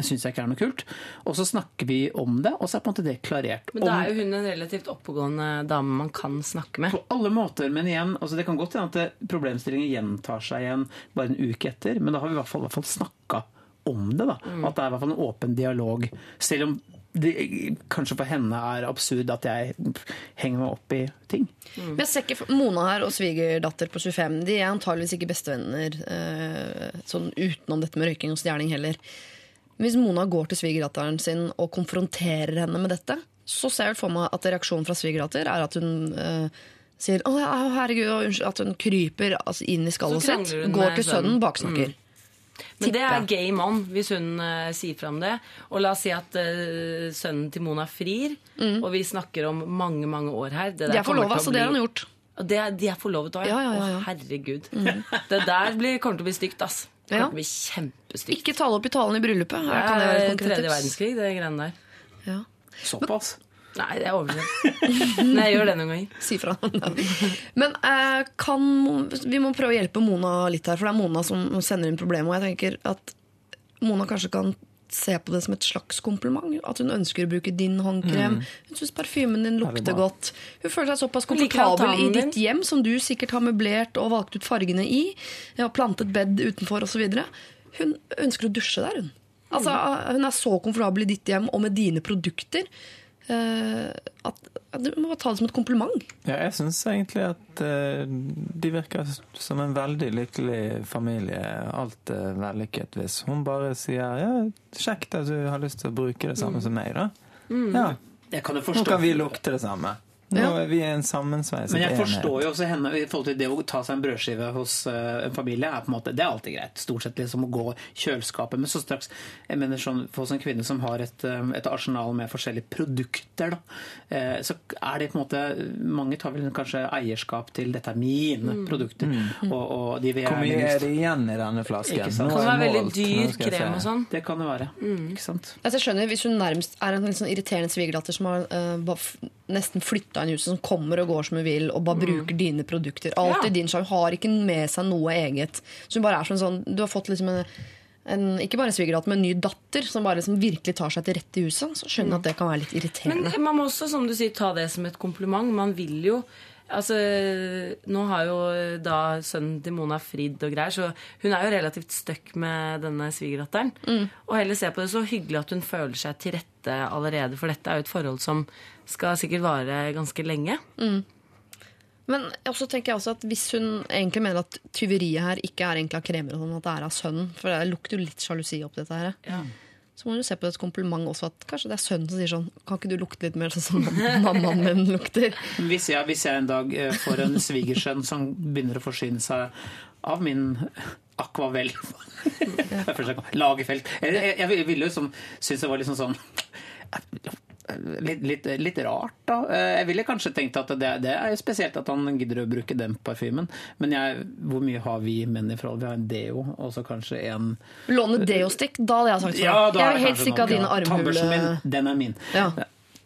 syns jeg ikke er noe kult. Og så snakker vi om det, og så er på en måte det klarert. Men da er jo hun en relativt oppegående dame man kan snakke med. på alle måter, men igjen, altså det kan godt hende at det- problemstillingen gjentar seg igjen bare en uke etter, men da har vi i hvert fall, i hvert fall snakka om det. da. Mm. At det er i hvert fall en åpen dialog. Selv om det kanskje for henne er absurd at jeg henger meg opp i ting. Men jeg ser ikke Mona her og svigerdatter på 25 De er antageligvis ikke bestevenner eh, sånn utenom dette med røyking og stjeling heller. Hvis Mona går til svigerdatteren sin og konfronterer henne med dette, så ser jeg for meg at reaksjonen fra svigerdatter er at hun eh, sier å herregud, unnskyld, at hun kryper altså, inn i skallet sitt, går til sønnen, baksnakker. baksnakker. Men det er game on hvis hun uh, sier fram det. Og la oss si at uh, sønnen til Mona frir, og vi snakker om mange mange år her. Det der De er forlova, så bli... det har han gjort. Det er, de er forlovet òg, Ja, ja, ja, ja. Å, herregud. Det der blir, kommer til å bli stygt, ass. Det Ja. til å bli kjempestygt. Ikke tale opp i talen i bryllupet. Her kan det være et konkret tredje verdenskrig, det greiene der. Ja. Såpass. Nei, det er overdrevet. Men jeg gjør det noen ganger. Si fra. Men eh, kan, vi må prøve å hjelpe Mona litt her, for det er Mona som sender inn problemet. Og jeg tenker at Mona kanskje kan se på det som et slags kompliment. At hun ønsker å bruke din håndkrem. Hun syns parfymen din lukter godt. Hun føler seg såpass komfortabel i ditt hjem, som du sikkert har møblert og valgt ut fargene i. Og plantet bed utenfor osv. Hun ønsker å dusje der, hun. Altså, hun er så komfortabel i ditt hjem og med dine produkter. Eh, at, at Du må bare ta det som et kompliment. Ja, jeg syns egentlig at eh, de virker som en veldig lykkelig familie. Alt er vellykket hvis hun bare sier ja, kjekt at du har lyst til å bruke det samme som meg, da. Ja, Jeg kan jo nå kan vi lukte det samme. Nå Ja. er vi en sammensveiset Men jeg forstår jo også henne i forhold til det å ta seg en brødskive hos eh, en familie. er på en måte, Det er alltid greit. Stort sett liksom å gå kjøleskapet. Men så straks jeg mener sånn, For oss en kvinne som har et, eh, et arsenal med forskjellige produkter, da, eh, så er det på en måte Mange tar vel kanskje eierskap til 'dette er mine produkter'. Og, og de vil Hvor mye er det igjen i denne flasken? Nå Det kan være veldig dyr krem og sånn. Det kan det være. Ikke sant? Altså, jeg skjønner Hvis hun nærmest er en litt sånn irriterende svigerdatter som har uh, nesten flytta inn i huset, som kommer og går som hun vil, og bare bruker dine produkter. Alt i din sjarm. Har ikke med seg noe eget. Så hun bare er sånn, sånn Du har fått liksom en, en ikke bare svigerdatter, men en ny datter som bare liksom virkelig tar seg til rette i huset. Så skjønner jeg at det kan være litt irriterende. Men man må også, som du sier, ta det som et kompliment. Man vil jo Altså, Nå har jo da sønnen til Mona fridd og greier, så hun er jo relativt stuck med denne svigerdatteren. Og heller se på det så hyggelig at hun føler seg til rette allerede, for dette er jo et forhold som skal sikkert vare ganske lenge. Men også tenker jeg også at hvis hun egentlig mener at tyveriet her ikke er egentlig av kremer, og sånn, at det er av sønnen, for det lukter jo litt sjalusi opp dette her, så må hun jo se på det et kompliment også, at kanskje det er sønnen som sier sånn Kan ikke du lukte litt mer sånn som mammaen min lukter? Hvis jeg, hvis jeg en dag eh, får en svigersønn som begynner å forsyne seg av min gang. Lagerfelt. Jeg, jeg, jeg ville jo som, synes det var liksom sånn sånn Litt, litt, litt rart, da. Eh, Jeg ville kanskje tenkt at det, det er spesielt at han gidder å bruke den parfymen. Men jeg, hvor mye har vi menn i forhold? Vi har en deo, og så kanskje en Låne deostikk, da hadde jeg sagt fra. Ja, da er jeg sikker noe. dine armhuler. Den er min. Ja.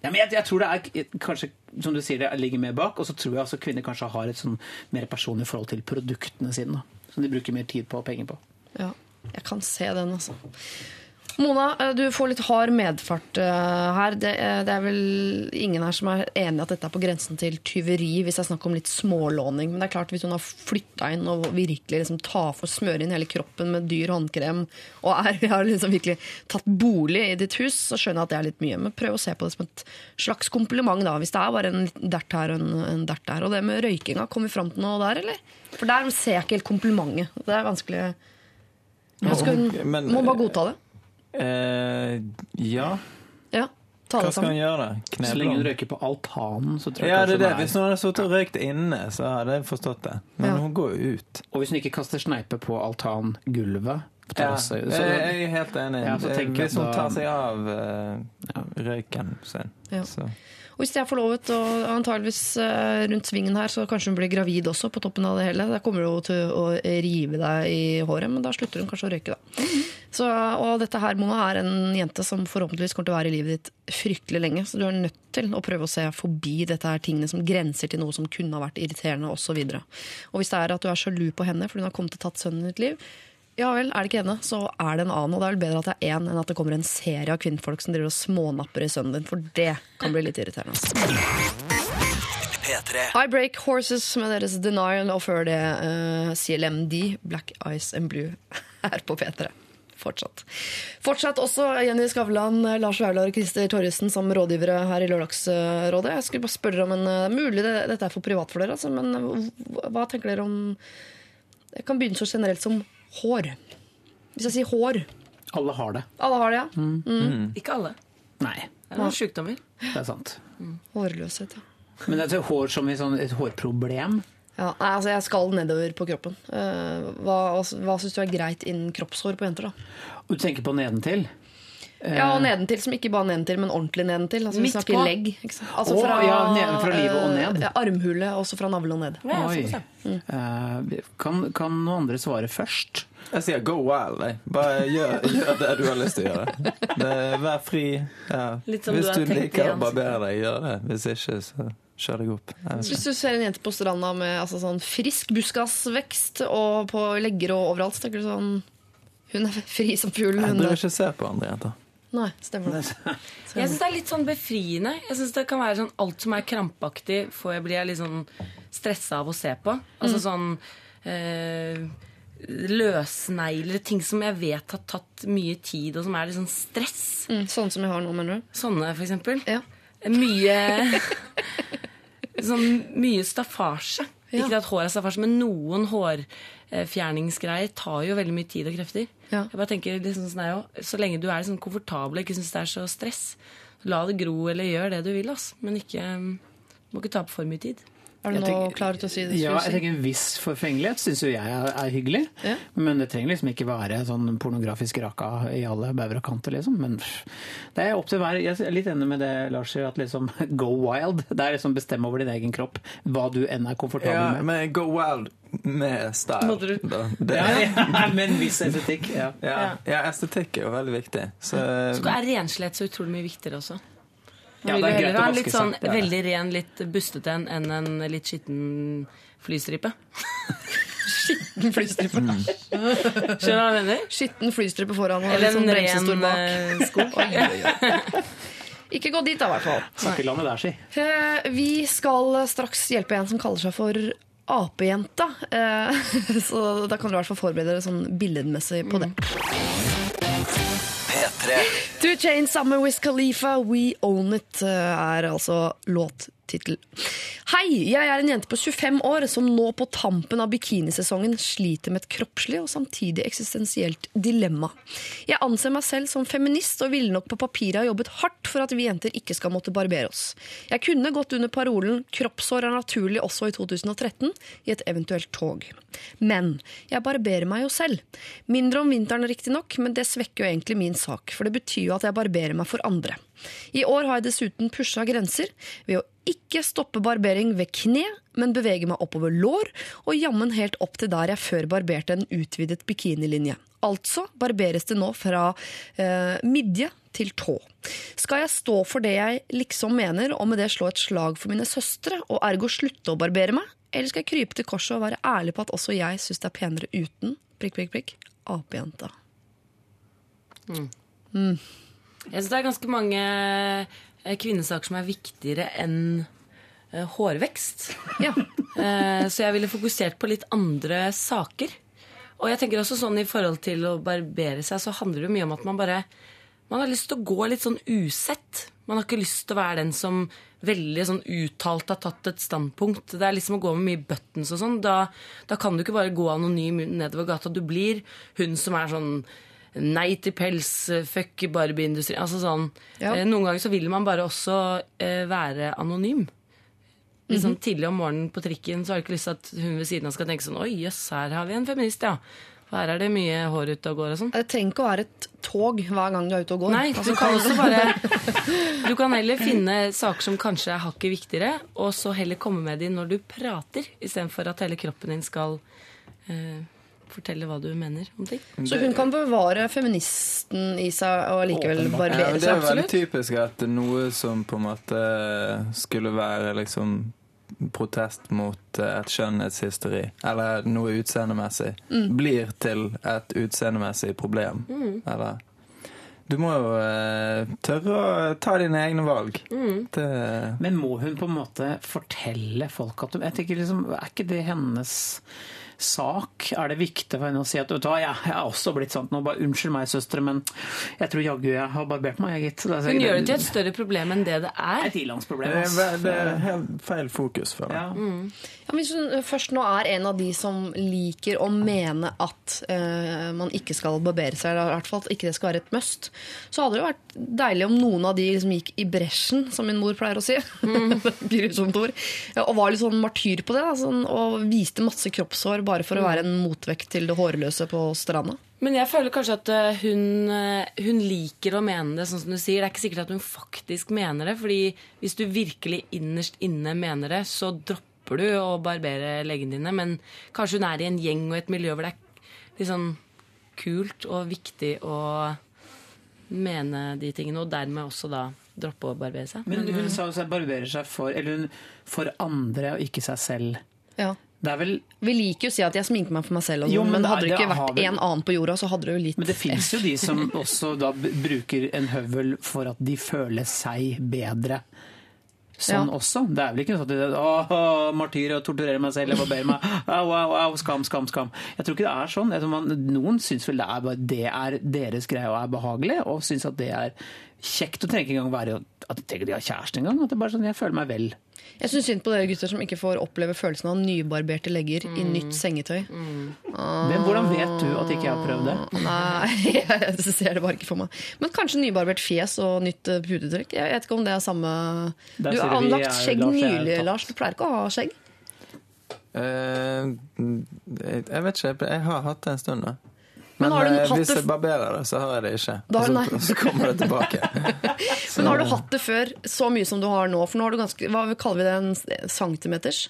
Ja, men jeg, jeg tror det er kanskje, som du sier, det ligger mer bak. Og så tror jeg altså kvinner kanskje har et sånn mer personlig forhold til produktene sine. Da, som de bruker mer tid på og penger på. Ja, jeg kan se den, altså. Mona, eh, du får litt hard medfart eh, her. Det, eh, det er vel ingen her som er enig at dette er på grensen til tyveri, hvis det er snakk om litt smålåning. Men det er klart, hvis hun har flytta inn og virkelig liksom tar for smøre inn hele kroppen med dyr håndkrem, og er, har liksom virkelig tatt bolig i ditt hus, så skjønner jeg at det er litt mye. Men prøv å se på det som et slags kompliment, da. Hvis det er bare en dert her og en, en dert der. Og det med røykinga, kom vi fram til noe der, eller? For der ser jeg ikke helt komplimentet. Det er vanskelig ja, skal Men- Må bare godta det. Eh, ja, Ja, ta hva skal han gjøre? gjøre? Så lenge hun røyker på altanen, så tror jeg Ja, det er det. Hvis hun hadde sittet og røykt inne, så hadde jeg forstått det. Men Ja. hun går jo ut. Og hvis hun ikke kaster sneipe på altangulvet Ja, jeg så, jeg er helt enig. Ja, så jeg Hvis hun da- tar seg av eh, røyken sin, Ja. så Og hvis de er forlovet, og antageligvis eh, rundt svingen her, så kanskje hun blir gravid også på toppen av det hele. Da kommer hun til å rive deg i håret, men da slutter hun kanskje å røyke, da. Så, og dette her, Mona, er en jente som forhåpentligvis kommer til å være i livet ditt fryktelig lenge. Så du er nødt til å prøve å se forbi dette her tingene som grenser til noe som kunne ha vært irriterende osv. Og, og hvis det er at du er sjalu på henne fordi hun har kommet og tatt sønnen i ditt liv, ja vel, er det ikke henne, så er det en annen. Og det er vel bedre at det er én enn at det kommer en serie av kvinnfolk som driver og smånapper i sønnen din, for det kan bli litt irriterende. P3. I Break Horses med deres Denial, og før det uh, CLMD, Black Eyes and Blue, her på P3. Fortsatt. Fortsatt også Jenny Skavlan, Lars Vaular og Christer Torjussen som rådgivere her i Lørdagsrådet. Jeg skulle bare spørre om en uh, Mulig det, dette er for privat for dere, altså, men hva, hva tenker dere om Jeg kan begynne så generelt som hår. Hvis jeg sier hår Alle har det. Alle har det, ja? Ikke alle. Nei, Det er noen sykdommer. det er sant. Hårløshet, ja. Men det er et hår som i sånn, et hårproblem. Ja, nei, altså Jeg skal nedover på kroppen. Eh, hva hva syns du er greit innen kroppshår på jenter? da? Du tenker på nedentil. Ja, og nedentil, som ikke bare nedentil, men ordentlig nedentil. Altså, vi snakker på. legg. Ikke sant? Altså fra ja, nedenfra livet og ned. eh, Ja, armhule, også fra navle og ned. Ja, ja. Eh, kan, kan noen andre svare først? Jeg sier go wild. Jeg. Bare gjør, gjør det du har lyst til å gjøre. Det, vær fri. Ja. Litt som Hvis du har du tenkt liker å barbere deg, gjør det. Hvis ikke, så kjør deg opp. Hvis du ser en jente på stranda med altså, sånn frisk buskasvekst og på legger og overalt, så tenker du sånn Hun er fri som fuglen. Jeg Hun burde er. ikke se på andre jenter. Nei, stemmer det. Jeg syns det er litt sånn befriende. Jeg synes det kan være sånn Alt som er krampaktig, får jeg blir jeg litt sånn stressa av å se på. Altså sånn eh, løsnegler, ting som jeg vet har tatt mye tid, og som er litt sånn stress. Mm, sånne som jeg har nå, mener du? Sånne, for eksempel. Ja. Mye Sånn mye staffasje. Ja. Ikke at hår er staffasje, men noen hårfjerningsgreier tar jo veldig mye tid og krefter. Ja. Jeg bare tenker liksom sånn jo, Så lenge du er liksom komfortabel og ikke syns det er så stress, la det gro eller gjør det du vil, ass. Men ikke må ikke ta på for mye tid. Er du nå tenker- klar til å si det? Ja, jeg tenker En viss forfengelighet syns jo jeg er, er hyggelig. Ja. Men det trenger liksom ikke være sånn pornografisk raka i alle bauger og kanter, liksom. Men det er opp til hver Jeg er litt enig med det Lars sier, at liksom go wild. Det er liksom bestemme over din egen kropp. Hva du enn er komfortabel Ja, med. men go wild med style. Ja, ja, med en viss estetikk. Ja. ja, ja, estetikk er jo veldig viktig. Så, Så er renslighet så utrolig mye viktigere også. Ja, Man det vil er jo greit heller å ha en litt sånn seg. Det veldig ren, litt bustete en enn en litt skitten flystripe. Skitten flystripe. Skjønner du hva jeg mener? Skitten flystripe foran og Eller en sånn en bremsestor ren sko eh, skog. Ikke gå dit, da, i hvert fall. Snakkelandet der, si. Eh, Vi skal straks hjelpe en som kaller seg for apejenta. Eh, Så da kan dere i hvert fall forberede dere sånn billedmessig på det. P3. Two Chains sammen med Wiz Khalifa, We Own It eh, er altså låttittel. Hei, jeg er en jente på 25 år som nå på tampen av bikinisesongen sliter med et kroppslig og samtidig eksistensielt dilemma. Jeg anser meg selv som feminist og ville nok på papiret ha jobbet hardt for at vi jenter ikke skal måtte barbere oss. Jeg kunne gått under parolen 'kroppshår er naturlig også i 2013' i et eventuelt tog. Men jeg barberer meg jo selv. Mindre om vinteren riktignok, men det svekker jo egentlig min sak, for det betyr jo at jeg barberer meg for andre. I år har jeg dessuten pusha grenser ved å ikke stoppe barbering ved kne, men bevege meg oppover lår, og jammen helt opp til der jeg før barberte en utvidet bikinilinje. Altså barberes det nå fra eh, midje til tå. Skal jeg stå for det jeg liksom mener, og med det slå et slag for mine søstre, og ergo slutte å barbere meg? Eller skal jeg krype til korset og være ærlig på at også jeg syns det er penere uten prikk, prikk, prikk, apejenta? Jeg synes det er ganske mange kvinnesaker som er viktigere enn eh, hårvekst. Ja. Eh, Så jeg ville fokusert på litt andre saker. Og jeg tenker også sånn i forhold til å barbere seg, så handler det jo mye om at man bare Man har lyst til å gå litt sånn usett. Man har ikke lyst til å være den som veldig sånn uttalt har tatt et standpunkt. Det er liksom å gå med mye buttons og sånn. Da, da kan du ikke bare gå anonym nedover gata. Du blir hun som er sånn Nei til pels, fuck Barbie-industrien. Altså sånn, Ja. eh, noen ganger så vil man bare også eh, være anonym. Liksom, mm -hmm. Tidlig om morgenen på trikken så har du ikke lyst til at hun ved siden av skal tenke sånn Oi, jøss, her har vi en feminist, ja. For her er det mye hår ute og går og sånn. Det trenger ikke å være et tog hver gang du er ute og går. Nei, Altså, du kan også bare Du kan heller finne saker som kanskje er hakket viktigere, og så heller komme med de når du prater, istedenfor at hele kroppen din skal eh, fortelle hva du mener om ting. Så hun kan bevare feministen i seg og likevel barbere seg? Ja, det er veldig Absolutt. typisk at noe som på en måte skulle være liksom protest mot eh, et skjønnhetshysteri, eller noe utseendemessig, blir til et utseendemessig problem. Eller Du må jo eh, tørre å ta dine egne valg. Det Men må hun på en måte fortelle folk at du Jeg tenker liksom, Er ikke det hennes sak? Er det viktig for henne å si at vet du hva, jeg, jeg er også blitt sånn nå, bare Unnskyld meg, søstre, men jeg tror jaggu jeg har barbert meg, jeg, gitt. Altså, Hun gjør det til et større problem enn det det er et ilandsproblem. det det er helt feil fokus for henne. Ja. Ja, hvis hun først nå er en av de som liker å mene at uh, man ikke skal barbere seg, eller i hvert fall at ikke det skal være et must, så hadde det jo vært deilig om noen av de liksom gikk i bresjen, som min mor pleier å si. Grusomt ord. Ja, og var litt sånn martyr på det. Da, sånn, og viste masse kroppshår bare for å være en motvekt til det hårløse på stranda. Men jeg føler kanskje at eh, hun, eh, hun liker å mene det, sånn som du sier. Det er ikke sikkert at hun faktisk mener det. fordi hvis du virkelig innerst inne mener det, så dropper du å barbere leggene dine. Men kanskje hun er i en gjeng og et miljø hvor det er litt sånn kult og viktig å mene de tingene, og dermed også da droppe å barbere seg. Men hun sa jo hun barberer seg for, eller hun, for andre og ikke seg selv. Ja. Det er vel Vi liker jo å si at jeg sminker meg for meg selv, og Jo, sånn, men men hadde det ikke vært vel- en annen på jorda, så hadde det jo litt Men det fins jo de som også da bruker en høvel for at de føler seg bedre. Sånn Ja. også. Det er vel ikke sånn at de, å, martyr og torturerer meg selv, jeg barberer meg. Au, au, au, skam, skam, skam. Jeg tror ikke det er sånn. Man, noen syns vel det er, det er deres greie og er behagelig, og syns at det er kjekt. å trenger ikke engang være at de tenker de har kjæreste engang. At det er bare sånn, jeg føler meg vel. Jeg syns synd på dere gutter som ikke får oppleve følelsen av nybarberte legger i Mm. nytt sengetøy. Men hvordan vet du at ikke jeg har prøvd det? Nei, jeg ser det bare ikke for meg. Men kanskje nybarbert fjes og nytt eh, putetrekk. Jeg vet ikke om det er samme Der Du har du vi anlagt er- skjegg Lars nylig. Lars. Du pleier ikke å ha skjegg. Uh, jeg jeg vet ikke, jeg har hatt det en stund, da. Men Men, har eh, hvis jeg barberer det, så har jeg det ikke. Så, så kommer det tilbake. Men har du hatt det før så mye som du har nå? For nå har du ganske, hva kaller vi det, en centimeters?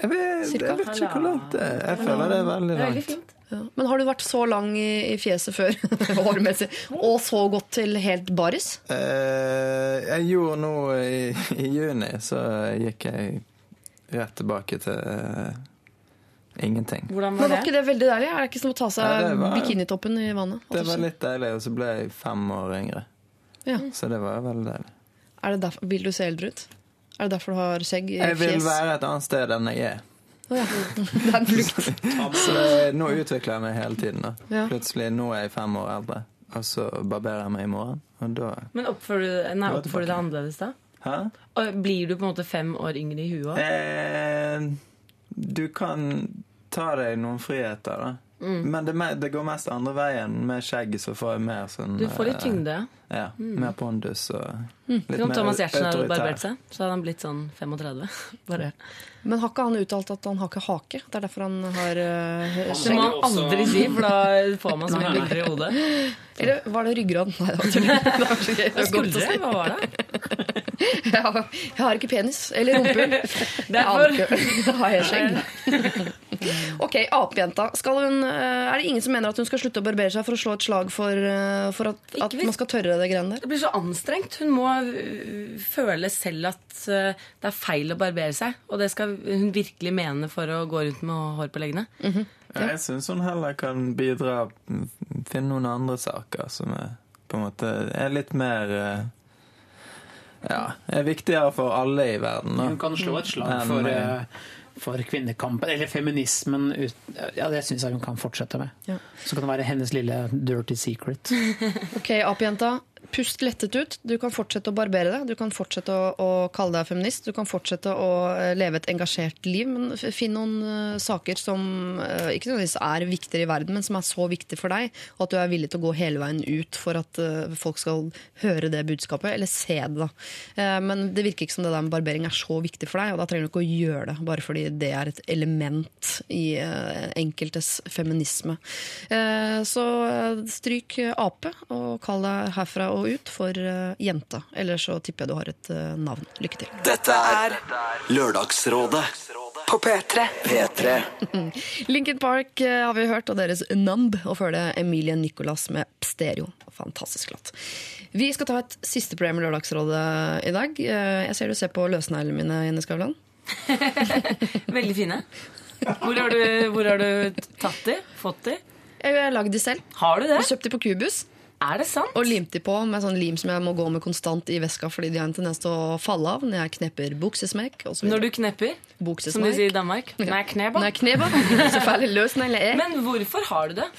Jeg vet, Cirka. jeg vet ikke hvor langt det er. Jeg føler det er veldig langt. Ja. Men har du vært så lang i, i fjeset før, hårmessig, og så gått til helt baris? Eh, jeg gjorde noe i, i juni, så gikk jeg rett tilbake til ingenting. Hvordan Men var var det? ikke det veldig deilig? Er det ikke som å ta seg Ja, var- bikinitoppen i vannet? Det var litt deilig, og så ble jeg fem år yngre. Ja. Så det var veldig deilig. Er det derfor, vil du se eldre ut? Er det derfor du har skjegg i Jeg vil være et annet sted enn jeg er. Ja. Det er en flukt. Så nå utvikler jeg meg hele tiden. da. Ja. Plutselig nå er jeg fem år eldre, og så barberer jeg meg i morgen. Og da Men oppfører du, nei, oppfører du deg annerledes da? Hæ? Og blir du på en måte fem år yngre i huet òg? Eh, du kan ta deg noen friheter, da. Mm. Men det, det går mest andre veien. Med skjegg så får jeg mer sånn Du får litt eh, tyngde. Ja, Mer pondus og litt mm. mer Thomas Giertsen hadde barbert seg, så hadde han blitt sånn 35. Bare. Men har ikke han uttalt at han har ikke hake? Det er derfor han har uh, Det må han aldri si, for da får man så mye bilder i hodet. Eller var det ryggrad? Nei, det var tull. Det gøy. Skuldre, hva var det? Jeg har, jeg har ikke penis. Eller rumpehull. Jeg har Derfor. ikke- har jeg skjegg. Ok, apejenta. Skal hun, eh, er det ingen som mener at hun skal slutte å barbere seg for å slå et slag for, eh, for at, at man skal tørre det greiene der? Det blir så anstrengt. Hun må øh, føle selv at det er feil å barbere seg. Og det skal hun virkelig mene for å gå rundt med hår på leggene. Ja, jeg syns hun heller kan bidra Finne noen andre saker som er på en måte er litt mer eh, Ja, er viktigere for alle i verden. Da. Hun kan slå et slag for, eh, eh, for kvinnekampen, eller feminismen. Ut, ja, det syns jeg hun kan fortsette med. Ja. Så kan det være hennes lille dirty secret. Ok, apejenta. Pust lettet ut. Du kan fortsette å barbere deg. Du kan fortsette å, å kalle deg feminist. Du kan fortsette å eh, leve et engasjert liv. Men finn noen eh, saker som eh, ikke nødvendigvis er viktigere i verden, men som er så viktige for deg, og at du er villig til å gå hele veien ut for at folk skal høre det budskapet, eller se det. da. Men det virker ikke som det der med barbering er så viktig for deg, og da trenger du ikke å gjøre det bare fordi det er et element i enkeltes feminisme. Så stryk ape, og kall deg herfra og ut for uh, jenta. Eller så tipper jeg du har et uh, navn. Lykke til. Dette er Lørdagsrådet På P3. P3. Linkin Park uh, har vi hørt, og deres Numb. Og før det Emilie Nicolas med Pstereo. Fantastisk låt. Vi skal ta et siste program med Lørdagsrådet i dag. Jeg ser du ser på løsneglene mine, Jenny Skavlan. Veldig fine. Hvor har du, hvor har du tatt de? Fått de? Jeg har lagd de selv. Har du det? Og kjøpt de på Kubus. Er det sant? Og limt de på med sånn lim som jeg må gå med konstant i veska fordi de har en tendens til å falle av når jeg knepper buksesmekk. Når du knepper, som de sier i Danmark. Nei, kneba. Nei, kneba. Så fæle løsnegler er. Men hvorfor har du det?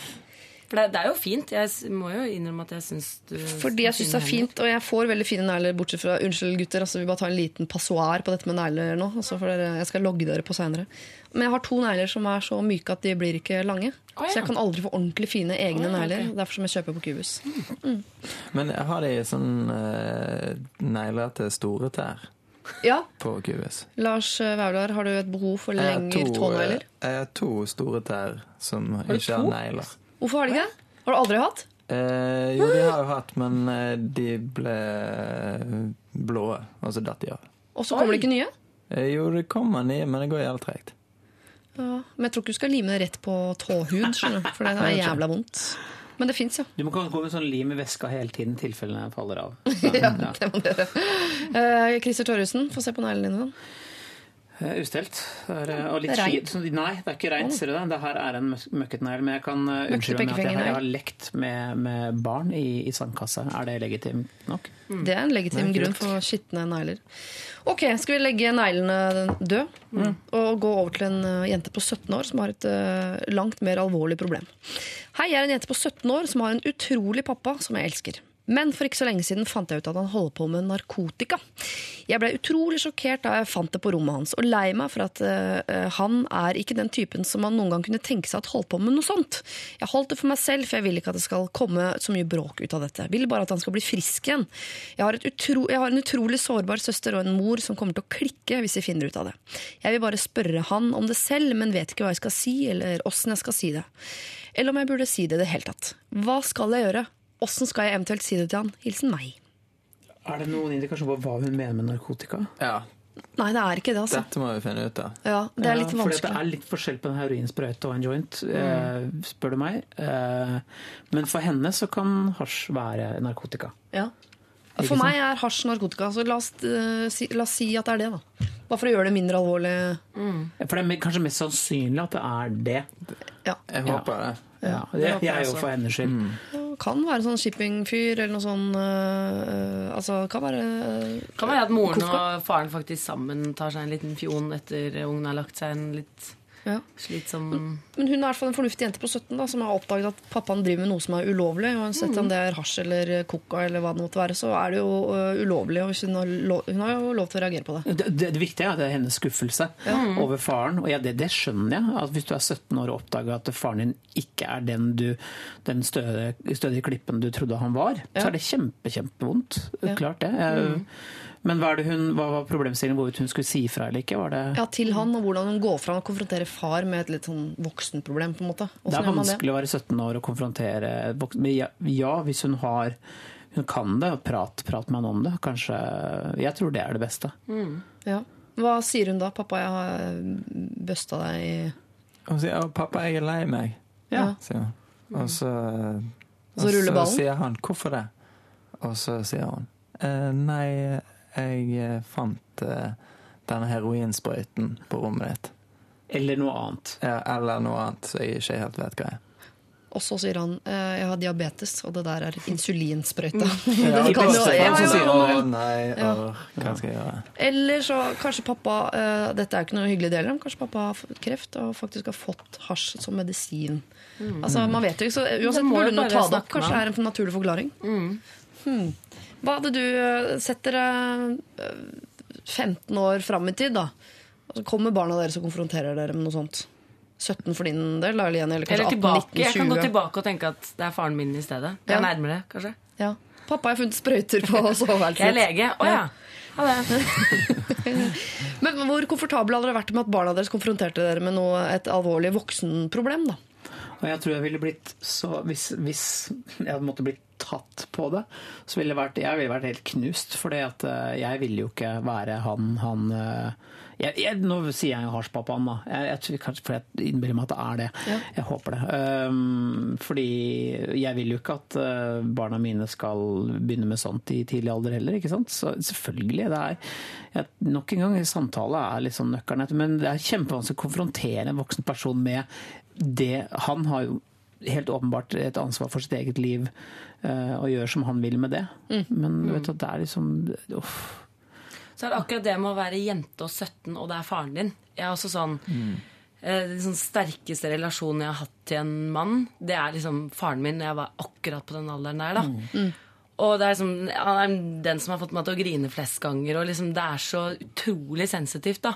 For det, det er jo fint. Jeg må jo innrømme at jeg syns du Fordi jeg syns det er fint, og jeg får veldig fine negler. Bortsett fra Unnskyld, gutter, altså, vi bare tar en liten passoar på dette med negler nå. Altså, for jeg skal logge dere på senere. Men jeg har to negler som er så myke at de blir ikke lange. Oh, ja. Så jeg kan aldri få ordentlig fine egne oh, ja, negler. Derfor som jeg kjøper på Cubus. Men har de sånn uh, negler til store tær Ja, på kubus? Lars eh, Vaular, har du et behov for lengre tånegler? eh, Jeg har to store tær som har ikke har negler. Hvorfor har de ikke det? Har du aldri hatt? Eh, jo, de har jo hatt, men de ble blå, og så datt de av. Og så kommer det ikke nye? Eh, jo, det kommer nye, men det går jævlig tregt. Ja, men jeg tror ikke du skal lime det rett på tåhud. For det er jævla vondt. Men det fins, ja. Du må gå med sånn lim i veska hele tiden i tilfelle den faller av. ja. Det må du gjøre. Uh, Christer Torjussen, få se på neglene dine. Eh, Ustelt. Det eh, og litt Det ski- så- Nei, det er ikke reint, ser du det. Det her er en møk- møkket negl. Men jeg kan uh, unnskylde meg at jeg har, jeg har lekt med, med barn i, i sandkassa. Er det legitimt nok? Det er en legitim er grunn for skitne negler. Ok, skal vi legge neglene død og gå over til en eh, jente på 17 år som har et eh, langt mer alvorlig problem. Hei, jeg er en jente på 17 år som har en utrolig pappa som jeg elsker. Men for ikke så lenge siden fant jeg ut at han holder på med narkotika. Jeg ble utrolig sjokkert da jeg fant det på rommet hans, og lei meg for at uh, han er ikke den typen som man noen gang kunne tenke seg at holdt på med noe sånt. Jeg holdt det for meg selv, for jeg vil ikke at det skal komme så mye bråk ut av dette. Jeg vil bare at han skal bli frisk igjen. Jeg har, utro, jeg har en utrolig sårbar søster og en mor som kommer til å klikke hvis de finner ut av det. Jeg vil bare spørre han om det selv, men vet ikke hva jeg skal si, eller åssen jeg skal si det. Eller om jeg burde si det i det hele tatt. Hva skal jeg gjøre? Åssen skal jeg eventuelt si det til han? Hilsen meg. Er det noen indikasjon på hva hun mener med narkotika? Ja, Nei, det er ikke det, altså. dette må vi finne ut av. Ja, det er litt Ja, vanskelig. Det er litt forskjell på en heroinsprøyte og en joint, eh, spør du meg. Eh, men for henne så kan hasj være narkotika. Ja. For meg er hasj narkotika, så la oss, uh, si, la oss si at det er det, da. Bare for å gjøre det mindre alvorlig. For det er kanskje mest sannsynlig at det er det. Ja. Jeg Ja. håper det. Ja, det det, jeg er jo for hennes skyld. Mm. Kan være sånn shippingfyr eller noe sånn øh, Altså, kan være øh, Kan være at moren Hvorfor? og faren faktisk sammen tar seg en liten fjon etter ungen har lagt seg en litt ja. slitsom Men hun er i hvert fall en fornuftig jente på 17 da, som har oppdaget at pappaen driver med noe som er ulovlig. Og Uansett om det er hasj eller coca eller hva det måtte være, så er det jo uh, ulovlig. Og hun, har lov, hun har jo lov til å reagere på det. Det, det, det viktige er at det er hennes skuffelse over faren. Og ja, det, det skjønner jeg. At hvis du er 17 år og oppdager at faren din ikke er den, du, den stødige, stødige klippen du trodde han var, Ja. så er det kjempe, kjempevondt. Ja. Klart det. Jeg- Men hva, er det hun, hva var problemstillingen hvorvidt hun skulle si fra eller ikke? Var det, Ja, Til han, og hvordan hun går fra og konfronterer far med et litt sånn voksenproblem. på en måte. det er vanskelig å være 17 år og konfrontere voksne. Men ja, ja, hvis hun har hun kan det, og prat, prat med han om det. Kanskje, Jeg tror det er det beste. Ja. Hva sier hun da? 'Pappa, jeg har busta deg i Og sier 'pappa, jeg er lei meg', Ja. sier hun. Og så, Og så ballen? sier han 'hvorfor det?' Og så sier hun «Eh, 'nei, jeg eh, fant eh, denne heroinsprøyten på rommet ditt'. Eller noe annet. Ja, eller noe annet så jeg ikke helt vet hva er. Og så sier han eh, 'jeg har diabetes', og det der er insulinsprøyta. Ja, og så- ja, og så ja, sier han nei, Ja. hva skal jeg gjøre'? Eller så kanskje pappa eh, Dette er jo ikke noe hyggelig del, men kanskje pappa har fått kreft og faktisk har fått hasj som medisin. Altså, Man vet jo ikke, så uansett burde bare ta det opp. Kanskje det er en naturlig forklaring. Hva hadde du setter sett dere eh, 15 år fram i tid, da? Og så kommer barna deres og konfronterer dere med noe sånt. 17 for din del, eller, Jenny, eller Eller 18, tilbake. 19, Jeg kan gå tilbake og tenke at det er faren min i stedet. Det Ja. er nærmere, kanskje. Ja. Pappa, har funnet sprøyter på soveværelset. Jeg er lege. Å ja. Ha det. Men hvor komfortable hadde dere vært med at barna deres konfronterte dere med noe, et alvorlig voksenproblem? da? Og jeg tror jeg ville blitt så Hvis, hvis jeg hadde måttet blitt tatt på det, så ville vært, jeg ville vært helt knust. For jeg ville jo ikke være han han eh, jeg, jeg, Nå sier jeg hasjpappaen, da. Jeg, jeg, kanskje fordi jeg innbiller meg at det er det. Jeg håper det. Um, fordi jeg vil jo ikke at eh, barna mine skal begynne med sånt i tidlig alder heller. ikke sant? Så selvfølgelig. det er jeg, Nok en gang, samtale er sånn nøkkelen. Men det er kjempevanskelig å konfrontere en voksen person med det Han har jo helt åpenbart et ansvar for sitt eget liv uh, og gjør som han vil med det. Men du vet at det er liksom uff. Så er det akkurat det med å være jente og 17, og det er faren din. Jeg er også sånn eh, Den sånn sterkeste relasjonen jeg har hatt til en mann, det er liksom faren min når jeg var akkurat på den alderen der. da. Og det er liksom, Han er den som har fått meg til å grine flest ganger. og liksom, Det er så utrolig sensitivt. da.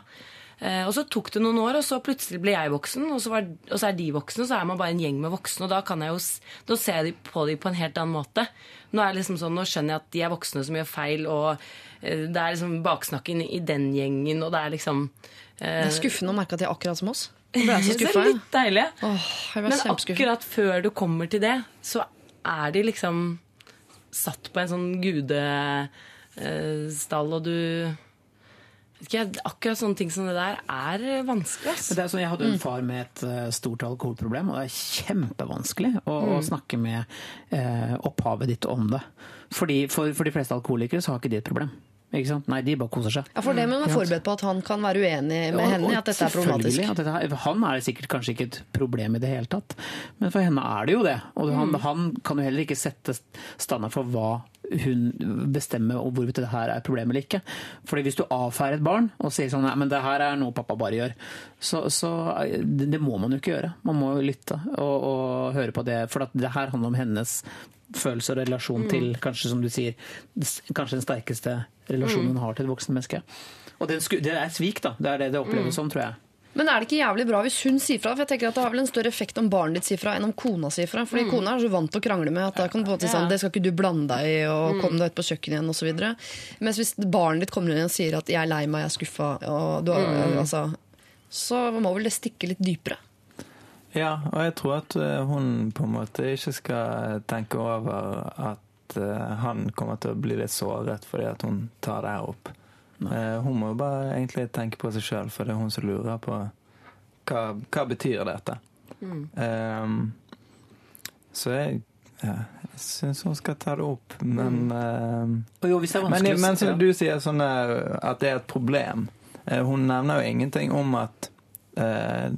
Eh, og så tok det noen år, og så plutselig ble jeg voksen, og så, var, og så er de voksne, og så er man bare en gjeng med voksne. Og da kan jeg jo, da ser jeg på dem på en helt annen måte. Nå er det liksom sånn, nå skjønner jeg at de er voksne som gjør feil, og eh, det er liksom baksnakken i den gjengen, og det er liksom eh, Det er skuffende å merke at de er akkurat som oss. Det ble så skuffa. litt deilig. Åh, Men akkurat før du kommer til det, så er de liksom satt på en sånn gudestall, og du Akkurat sånne ting som det der er vanskelig. ass. Det er sånn, jeg hadde en far med et eh, stort alkoholproblem, og det er kjempevanskelig å, å snakke med eh, opphavet ditt om det. Fordi for, for de fleste alkoholikere så har ikke de et problem. Ikke sant? Nei, de bare koser seg. Ja, For det må man være forberedt på at han kan være uenig med Og- henne i at dette er problematisk. dette, er- han er sikkert kanskje ikke et problem i det hele tatt, men for henne er det jo det. Og han, Mm. han kan jo heller ikke sette standard for hva hun bestemmer og hvorvidt det her er et problem eller ikke. Fordi hvis du avfeier et barn og sier sånn nei, men det her er noe pappa bare gjør, så, så det, det må man jo ikke gjøre. Man må jo lytte og, og høre på det. For at det her handler om hennes følelse og relasjon til kanskje som du sier, kanskje den sterkeste relasjonen hun har til et voksen menneske. Og det er svik, da. Det er det det oppleves som, tror jeg. Men er det ikke jævlig bra hvis hun sier fra? For jeg tenker at Det har vel en større effekt om barnet ditt sier fra enn om kona sier fra. Fordi kona er så vant til å krangle med at da kan du på en måte si sånn, det skal ikke du blande deg i, og kom deg ut på kjøkkenet igjen osv. Mens hvis barnet ditt kommer inn og sier at 'jeg er lei meg, jeg er skuffa', og du har, altså, så må vel det stikke litt dypere. Ja, og jeg tror at eh, hun på en måte ikke skal tenke over at eh, han kommer til å bli litt såret fordi at hun tar det her opp. Nei. Hun må jo bare egentlig tenke på seg sjøl, for det er hun som lurer på hva, hva betyr dette. Um, så jeg, ja, jeg syns hun skal ta det opp, men mm. uh, jo, men, men ja. du sier sånn eh, at det er et problem. Uh, Hun nevner jo ingenting om at eh,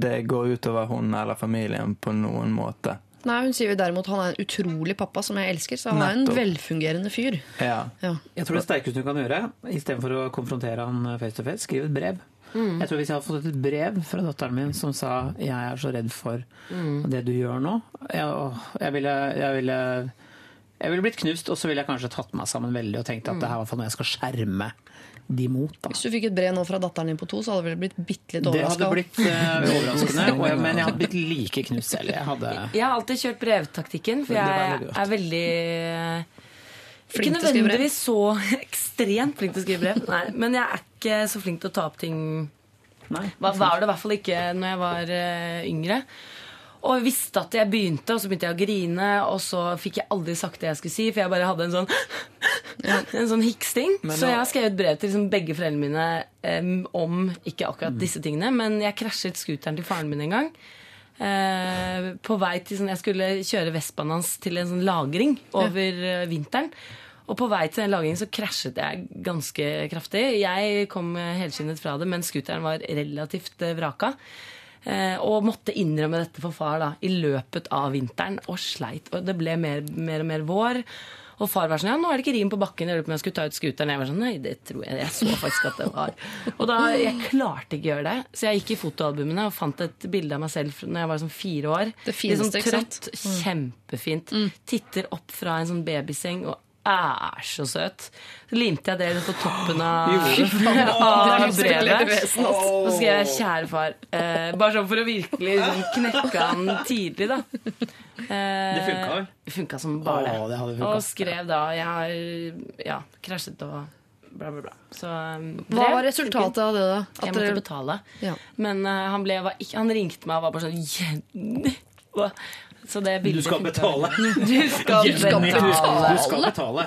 det går utover hun eller familien på noen måte. Nei, Hun sier jo derimot han er en utrolig pappa som jeg elsker, så han er en velfungerende fyr. Ja. Ja. Jeg tror det sterkeste hun kan gjøre, istedenfor å konfrontere han face to face, skrive et brev. Jeg tror Hvis jeg hadde fått et brev fra datteren min som sa 'jeg er så redd for det du gjør nå', jeg, åh, jeg, ville, jeg, ville, jeg ville blitt knust, og så ville jeg kanskje tatt meg sammen veldig og tenkt at det her er fall noe jeg skal skjerme de mot. Da. Hvis du fikk et brev nå fra datteren din på to, så hadde du vel blitt bitte litt Det hadde blitt uh, overraskende, og jeg, men jeg hadde blitt like knust selv. Jeg hadde Jeg har alltid kjørt brevtaktikken, for jeg er veldig Flink Ikke nødvendigvis så ekstremt flink til å skrive brev, Nei, men jeg er ikke så flink til å ta opp ting Nei. Hva var det i hvert fall ikke når jeg var uh, yngre. Og jeg visste at jeg begynte, og så begynte jeg å grine, og så fikk jeg aldri sagt det jeg skulle si, for jeg bare hadde en sånn En sånn hiksting. Så jeg har skrevet brev til liksom begge foreldrene mine um, om ikke akkurat disse tingene, men jeg krasjet scooteren til faren min en gang. Uh, på vei til sånn, Jeg skulle kjøre Vespaen hans til en sånn lagring over uh, vinteren. Og på vei til den lagringen så krasjet jeg ganske kraftig. Jeg kom eh, helskinnet fra det, men scooteren var relativt vraka. Eh, og måtte innrømme dette for far da, i løpet av vinteren, og sleit. Og det ble mer, mer og mer vår. Og far var sånn ja, nå er det ikke rim på bakken, jeg lurer på om jeg skulle ta ut scooteren. Jeg var sånn nei, det tror jeg. Jeg så faktisk at det var. Og da, jeg klarte ikke å gjøre det, så jeg gikk i fotoalbumene og fant et bilde av meg selv når jeg var sånn fire år. Det fineste, sånn trøtt, kjempefint. Titter opp fra en sånn babyseng og er så søt. Så limte jeg det på toppen av, av brevet. Så skrev jeg 'kjære far'. Eh, bare sånn for å virkelig liksom, knekke han tidlig, da. Eh, Det funka vel? Det funka som bare det hadde. Og skrev da Jeg har ja, krasjet og bla, bla, bla. Så, brev, Hva var resultatet av det, da? At Jeg måtte dere- betale. Ja. Men uh, han, ble, var han ringte meg og var bare sånn «Jenny!» Hva? Så det Du skal betale. Du skal betale. du skal betale.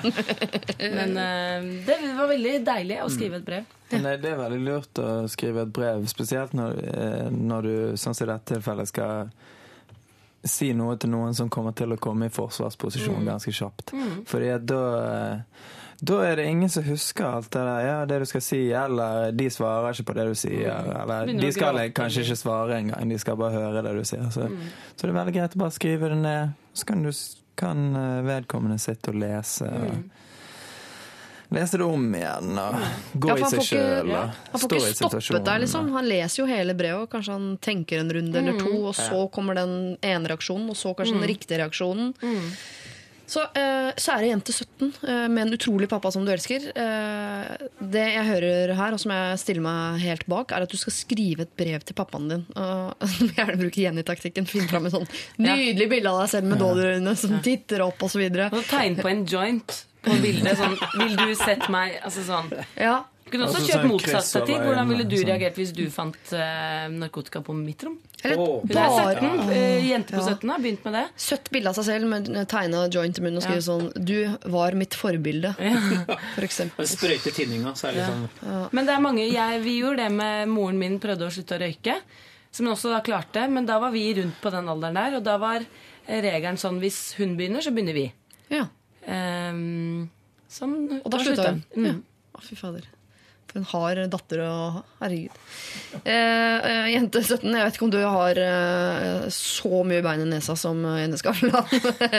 Men uh, det var veldig deilig å skrive et brev. Men det er veldig lurt å skrive et brev, spesielt når, eh, når du, sånn som i dette tilfellet, skal si noe til noen som kommer til å komme i forsvarsposisjon ganske kjapt. Fordi da eh, da er det ingen som husker alt det der, ja, det du skal si, eller de svarer ikke på det du sier. Eller de skal kanskje ikke svare engang, de skal bare høre det du sier. Så, så det er veldig greit å bare skrive det ned, så kan, du, kan eh, vedkommende sitte og lese. Og, Lese det om igjen og gå Ja, i seg sjøl ja, Han får ikke stoppet deg, liksom. Han leser jo hele brevet, og kanskje han tenker en runde eller to, og så kommer den ene reaksjonen, og så kanskje den riktige reaksjonen. Så eh, kjære jente 17, eh, med en utrolig pappa som du elsker. Eh, det jeg hører her, og som jeg stiller meg helt bak, er at du skal skrive et brev til pappaen din. Og du må gjerne bruke Jenny-taktikken. Finn fram et sånn nydelig bilde av deg selv med dådyrøyne som titter opp, osv. Og tegne på en joint på bildet. Sånn, vil du sette meg Altså sånn. Ja. Du kunne også Altså kjørt sånn motsatt stativ. Hvordan ville du sånn. reagert hvis du fant eh, narkotika på mitt rom? Eller Åh. Hun er bare 17. eh, jente på Ja. 17 har begynt med det. Søtt bilde av seg selv med tegna joint i munnen og skrive Ja. sånn 'Du var mitt forbilde', for eksempel. Sprøyte tinninga, så er det sånn Men det er mange, jeg, vi gjorde det med moren min prøvde å slutte å røyke. Som hun også da klarte. Men da var vi rundt på den alderen der. Og da var regelen sånn hvis hun begynner, så begynner vi. Ja. Um, sånn, Og da slutta hun. Mm. Ja. Å, fy fader. For hun har datter og Herregud. Eh, eh, jente 17, jeg vet ikke om du har eh, så mye bein i nesa som Jenny Skavlan.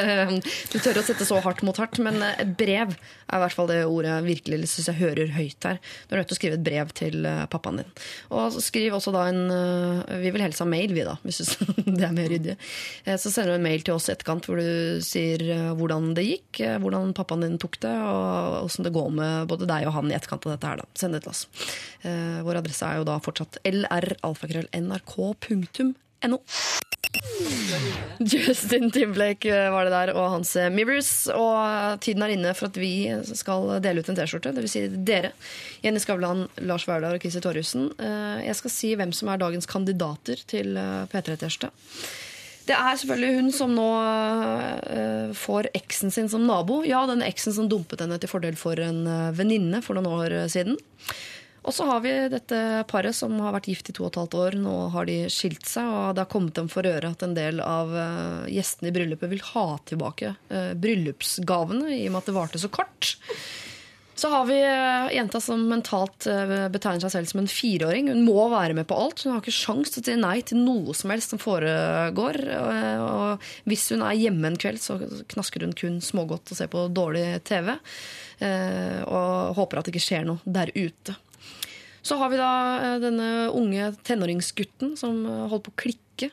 du tør å sette så hardt mot hardt, men eh, brev er i hvert fall det ordet jeg virkelig synes jeg hører høyt her. Du er nødt til å skrive et brev til eh, pappaen din. Og skriv også da en Vi vil helst ha mail, vi, da, hvis du det er mer ryddig. Så sender du en mail til oss i etterkant hvor du sier hvordan det gikk, hvordan pappaen din tok det, og åssen det går med både deg og han i etterkant av dette her. da. Send det oss. Eh, Vår adresse er jo da fortsatt lralfakrøll.nrk.no. Justin Timberlake eh, var det der, og hans Mirrors. Og tiden er inne for at vi skal dele ut en T-skjorte. Dvs. Si dere. Jenny Skavlan, Lars Vaular og Christer Torjussen. Eh, Jeg skal si hvem som er dagens kandidater til eh, P3-T-skjorte. Det er selvfølgelig hun som nå uh, får eksen sin som nabo. Ja, den eksen som dumpet henne til fordel for en eh, venninne for noen år siden. Og så har vi dette paret som har vært gift i to og et halvt år. Nå har de skilt seg, og det har kommet dem for øre at en del av eh, gjestene i bryllupet vil ha tilbake eh, bryllupsgavene, i og med at det varte så kort. Så har vi eh, jenta som mentalt eh, betegner seg selv som en fireåring. Hun må være med på alt. Hun har ikke sjans til å si nei til noe som helst som foregår. Og hvis hun er hjemme en kveld, så knasker hun kun smågodt og ser på dårlig TV. eh, Og håper at det ikke skjer noe der ute. Så har vi da denne unge tenåringsgutten som holder på å klikke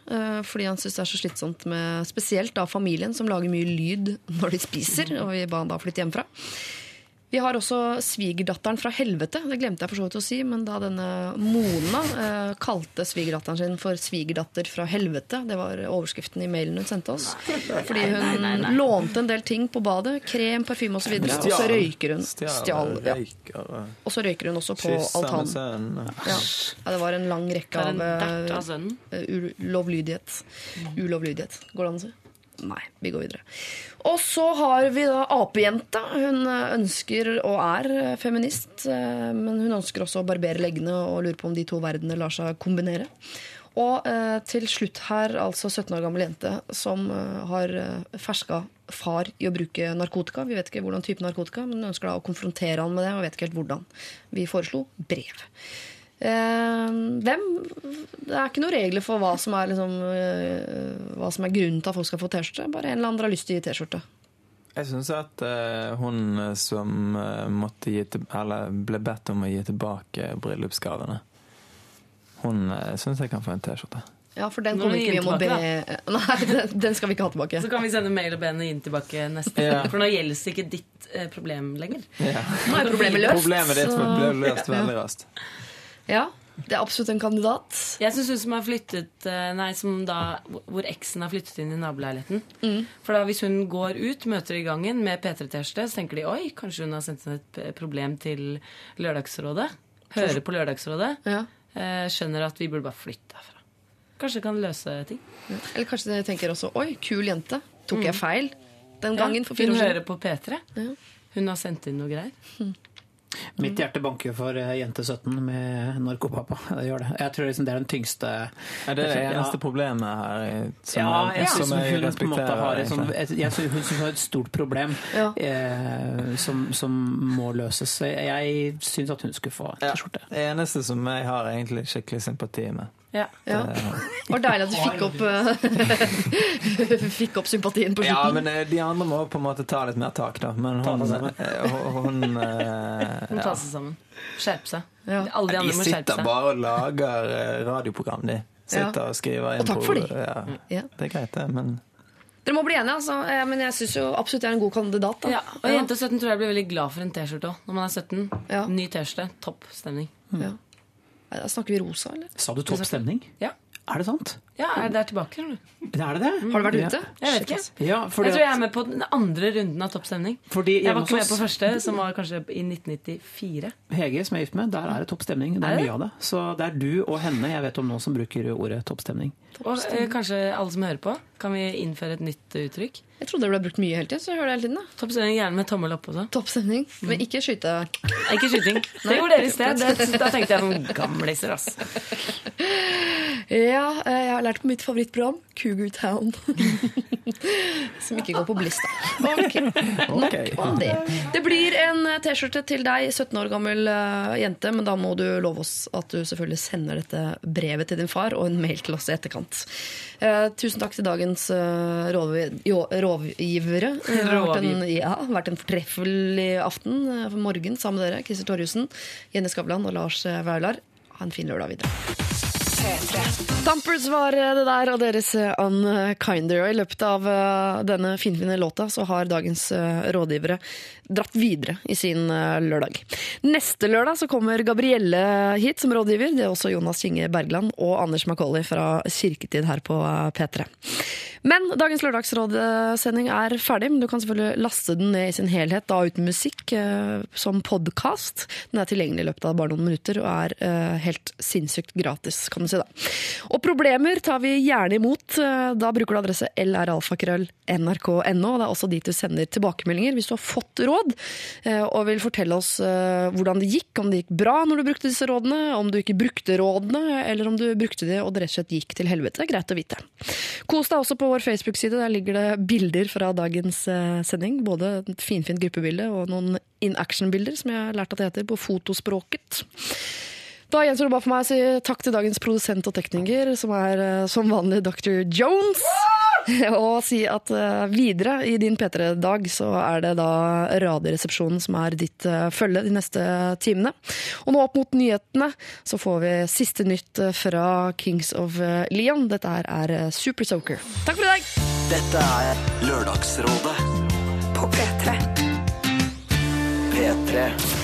fordi han syns det er så slitsomt med spesielt da familien som lager mye lyd når de spiser, og vi ba han da flytte hjemmefra. Vi har også svigerdatteren fra helvete. Det glemte jeg for så vidt å si, men da denne Mona eh, kalte svigerdatteren sin for svigerdatter fra helvete, det var overskriften i mailen hun sendte oss, fordi hun lånte en del ting på badet, krem, parfyme osv., og, og så røyker hun. Stjal, ja. og Og så røyker hun også på altanen. sønnen. Ja. ja, det var en lang rekke av eh, sønnen. ulovlydighet. Ulovlydighet. Går det an å si? Nei, vi går videre. Og så har vi da apejenta. Hun eh, ønsker og er eh, feminist, eh, men hun ønsker også å barbere leggene og lurer på om de to verdenene lar seg kombinere. Og til slutt her altså 17 år gammel jente som har ferska far i å bruke narkotika. Vi vet ikke hvordan type narkotika, men hun ønsker da å konfrontere han med det, og vet ikke helt hvordan. Vi foreslo brev. Eh, hvem Det er ikke noen regler for hva som er, liksom, eh, hva som er grunnen til at folk skal få T-skjorte. Bare en eller annen har lyst til å gi T-skjorte. Jeg syns at eh, hun som eh, måtte gi til, eller ble bedt om å gi tilbake bryllupsgavene, hun uh, syns jeg kan få en T-skjorte. Ja, for den kommer ikke vi om å be den Nei, den, den skal vi ikke ha tilbake. Så kan vi sende mail og be henne inn tilbake neste. Ja. For nå gjelder det ikke ditt eh, problem lenger. Ja. Nå er problemet løst. Problemet ditt ble løst veldig raskt. Ja, det er absolutt en kandidat. Jeg syns hun som har flyttet eh, Nei, som da hvor eksen har flyttet inn i naboleiligheten. Mm. For da hvis hun går ut, møter i gangen med P3-T-skjorte, så tenker de oi, kanskje hun har sendt inn et problem til Lørdagsrådet. Hører på Lørdagsrådet. Ja. eh, Skjønner at vi burde bare flytte herfra. Kanskje kan løse ting. Eller kanskje de tenker også oi, kul jente. Tok jeg feil den gangen for hun fire år hører på P3. Ja. Hun har sendt inn noe greier. Mitt hjerte banker for eh, jente 17 med narkopappa. Det gjør det. Jeg tror liksom det er den tyngste Er det det eneste problemet her eh, som, ja, jeg jeg, syns som jeg hun på en måte har et, sånn, et, jeg synes hun synes har et stort problem Ja. eh, som, som må løses. Jeg syns at hun skulle få T-skjorte. det eneste som jeg har egentlig skikkelig sympati med. Ja. Ja. Det var deilig at du fikk opp, eh, fikk opp sympatien på Ja, men eh, de andre må på en måte ta litt mer tak, da. Men Ta hun, hun, eh, hun eh, ja. tar seg sammen. Skjerpe seg. Ja. Alle de De andre må skjerpe sitter bare og lager eh, radioprogram, de. Sitter og skriver Og takk for de. Ja, Ja. det er greit, det, men Dere må bli enige, altså. Eh, Men jeg syns absolutt jeg er en god kandidat. Da. Ja, og Jente 17 tror jeg blir veldig glad for en T-skjorte òg. Når man er 17. Ja. Ny T-skjorte. Topp stemning. Ja. Da snakker vi rosa, eller? Sa du topp stemning? Ja. Er det sant? Ja, er det der tilbake? Eller? Det er det det? Har du vært ute? Jeg vet ikke. Ja, fordi, Jeg tror jeg er med på den andre runden av toppstemning. fordi Jeg var ikke med på første, som var kanskje i 1994. Hege, som jeg er gift med, der er det toppstemning. Det Er er det? mye av det. Så det er du og henne jeg vet om nå som bruker ordet toppstemning. Og eh, kanskje alle som hører på, kan vi innføre et nytt uttrykk? Jeg trodde det ble brukt mye hele tiden. så jeg hører det hele tiden da. Toppstemning gjerne med tommel opp også. Toppstemning, mm. Men ikke skyte. Ikke skyting. Det gjorde dere i sted. Da tenkte jeg sånn gamliser, altså. Ja, eh, jeg har lært på mitt favorittprogram, Cougar Town. Som ikke går på Bliss, da. Ok, Nok om det. Det blir en eh, T-skjorte til deg, 17 år gammel eh, jente, men da må du love oss at du selvfølgelig sender dette brevet til din far, og en mail til oss i etterkant. Eh, tusen takk til dagens uh, rådgivere. Det har vært en, ja, vært en fortreffelig aften for morgen sammen med dere. Christer Torjussen, Jenny Skavlan og Lars Vaular. Ha en fin lørdag videre. Thumpers var det der, og deres eh, Unkinder. Og I løpet av eh, denne finfine låta så har dagens eh, rådgivere dratt videre i sin eh, lørdag. Neste lørdag så kommer Gabrielle hit som rådgiver. Det er også Jonas Kinge Bergland og Anders Macauley fra Kirketid her på eh, P3. Men dagens lørdagsrådsending er ferdig, men du kan selvfølgelig laste den ned i sin helhet, da uten musikk, eh, som podkast. Den er tilgjengelig i løpet av bare noen minutter og er eh, helt sinnssykt gratis, kan du si da. Og problemer tar vi gjerne imot. Eh, Da bruker du adresse lralfakrøll.nrk.no. Det er også dit du sender tilbakemeldinger hvis du har fått råd eh, og vil fortelle oss eh, hvordan det gikk, om det gikk bra når du brukte disse rådene, om du ikke brukte rådene, eller om du brukte de og det rett og slett gikk til helvete. Det er greit å vite. Kos deg også på vår Facebook-side. Der ligger det bilder fra dagens sending. Både et finfint gruppebilde og noen in action-bilder, som jeg har lært at det heter på fotospråket. Da gjenstår det bare for meg å si takk til dagens produsent og tekniker, som er eh, som vanlig Dr. Jones. Og si at eh, videre i din P3-dag så er det da Radioresepsjonen som er ditt eh, følge de neste timene. Og nå opp mot nyhetene så får vi siste nytt fra Kings of Leon. Dette her er Super Soaker. Takk for i dag! Dette er Lørdagsrådet På P3. P3.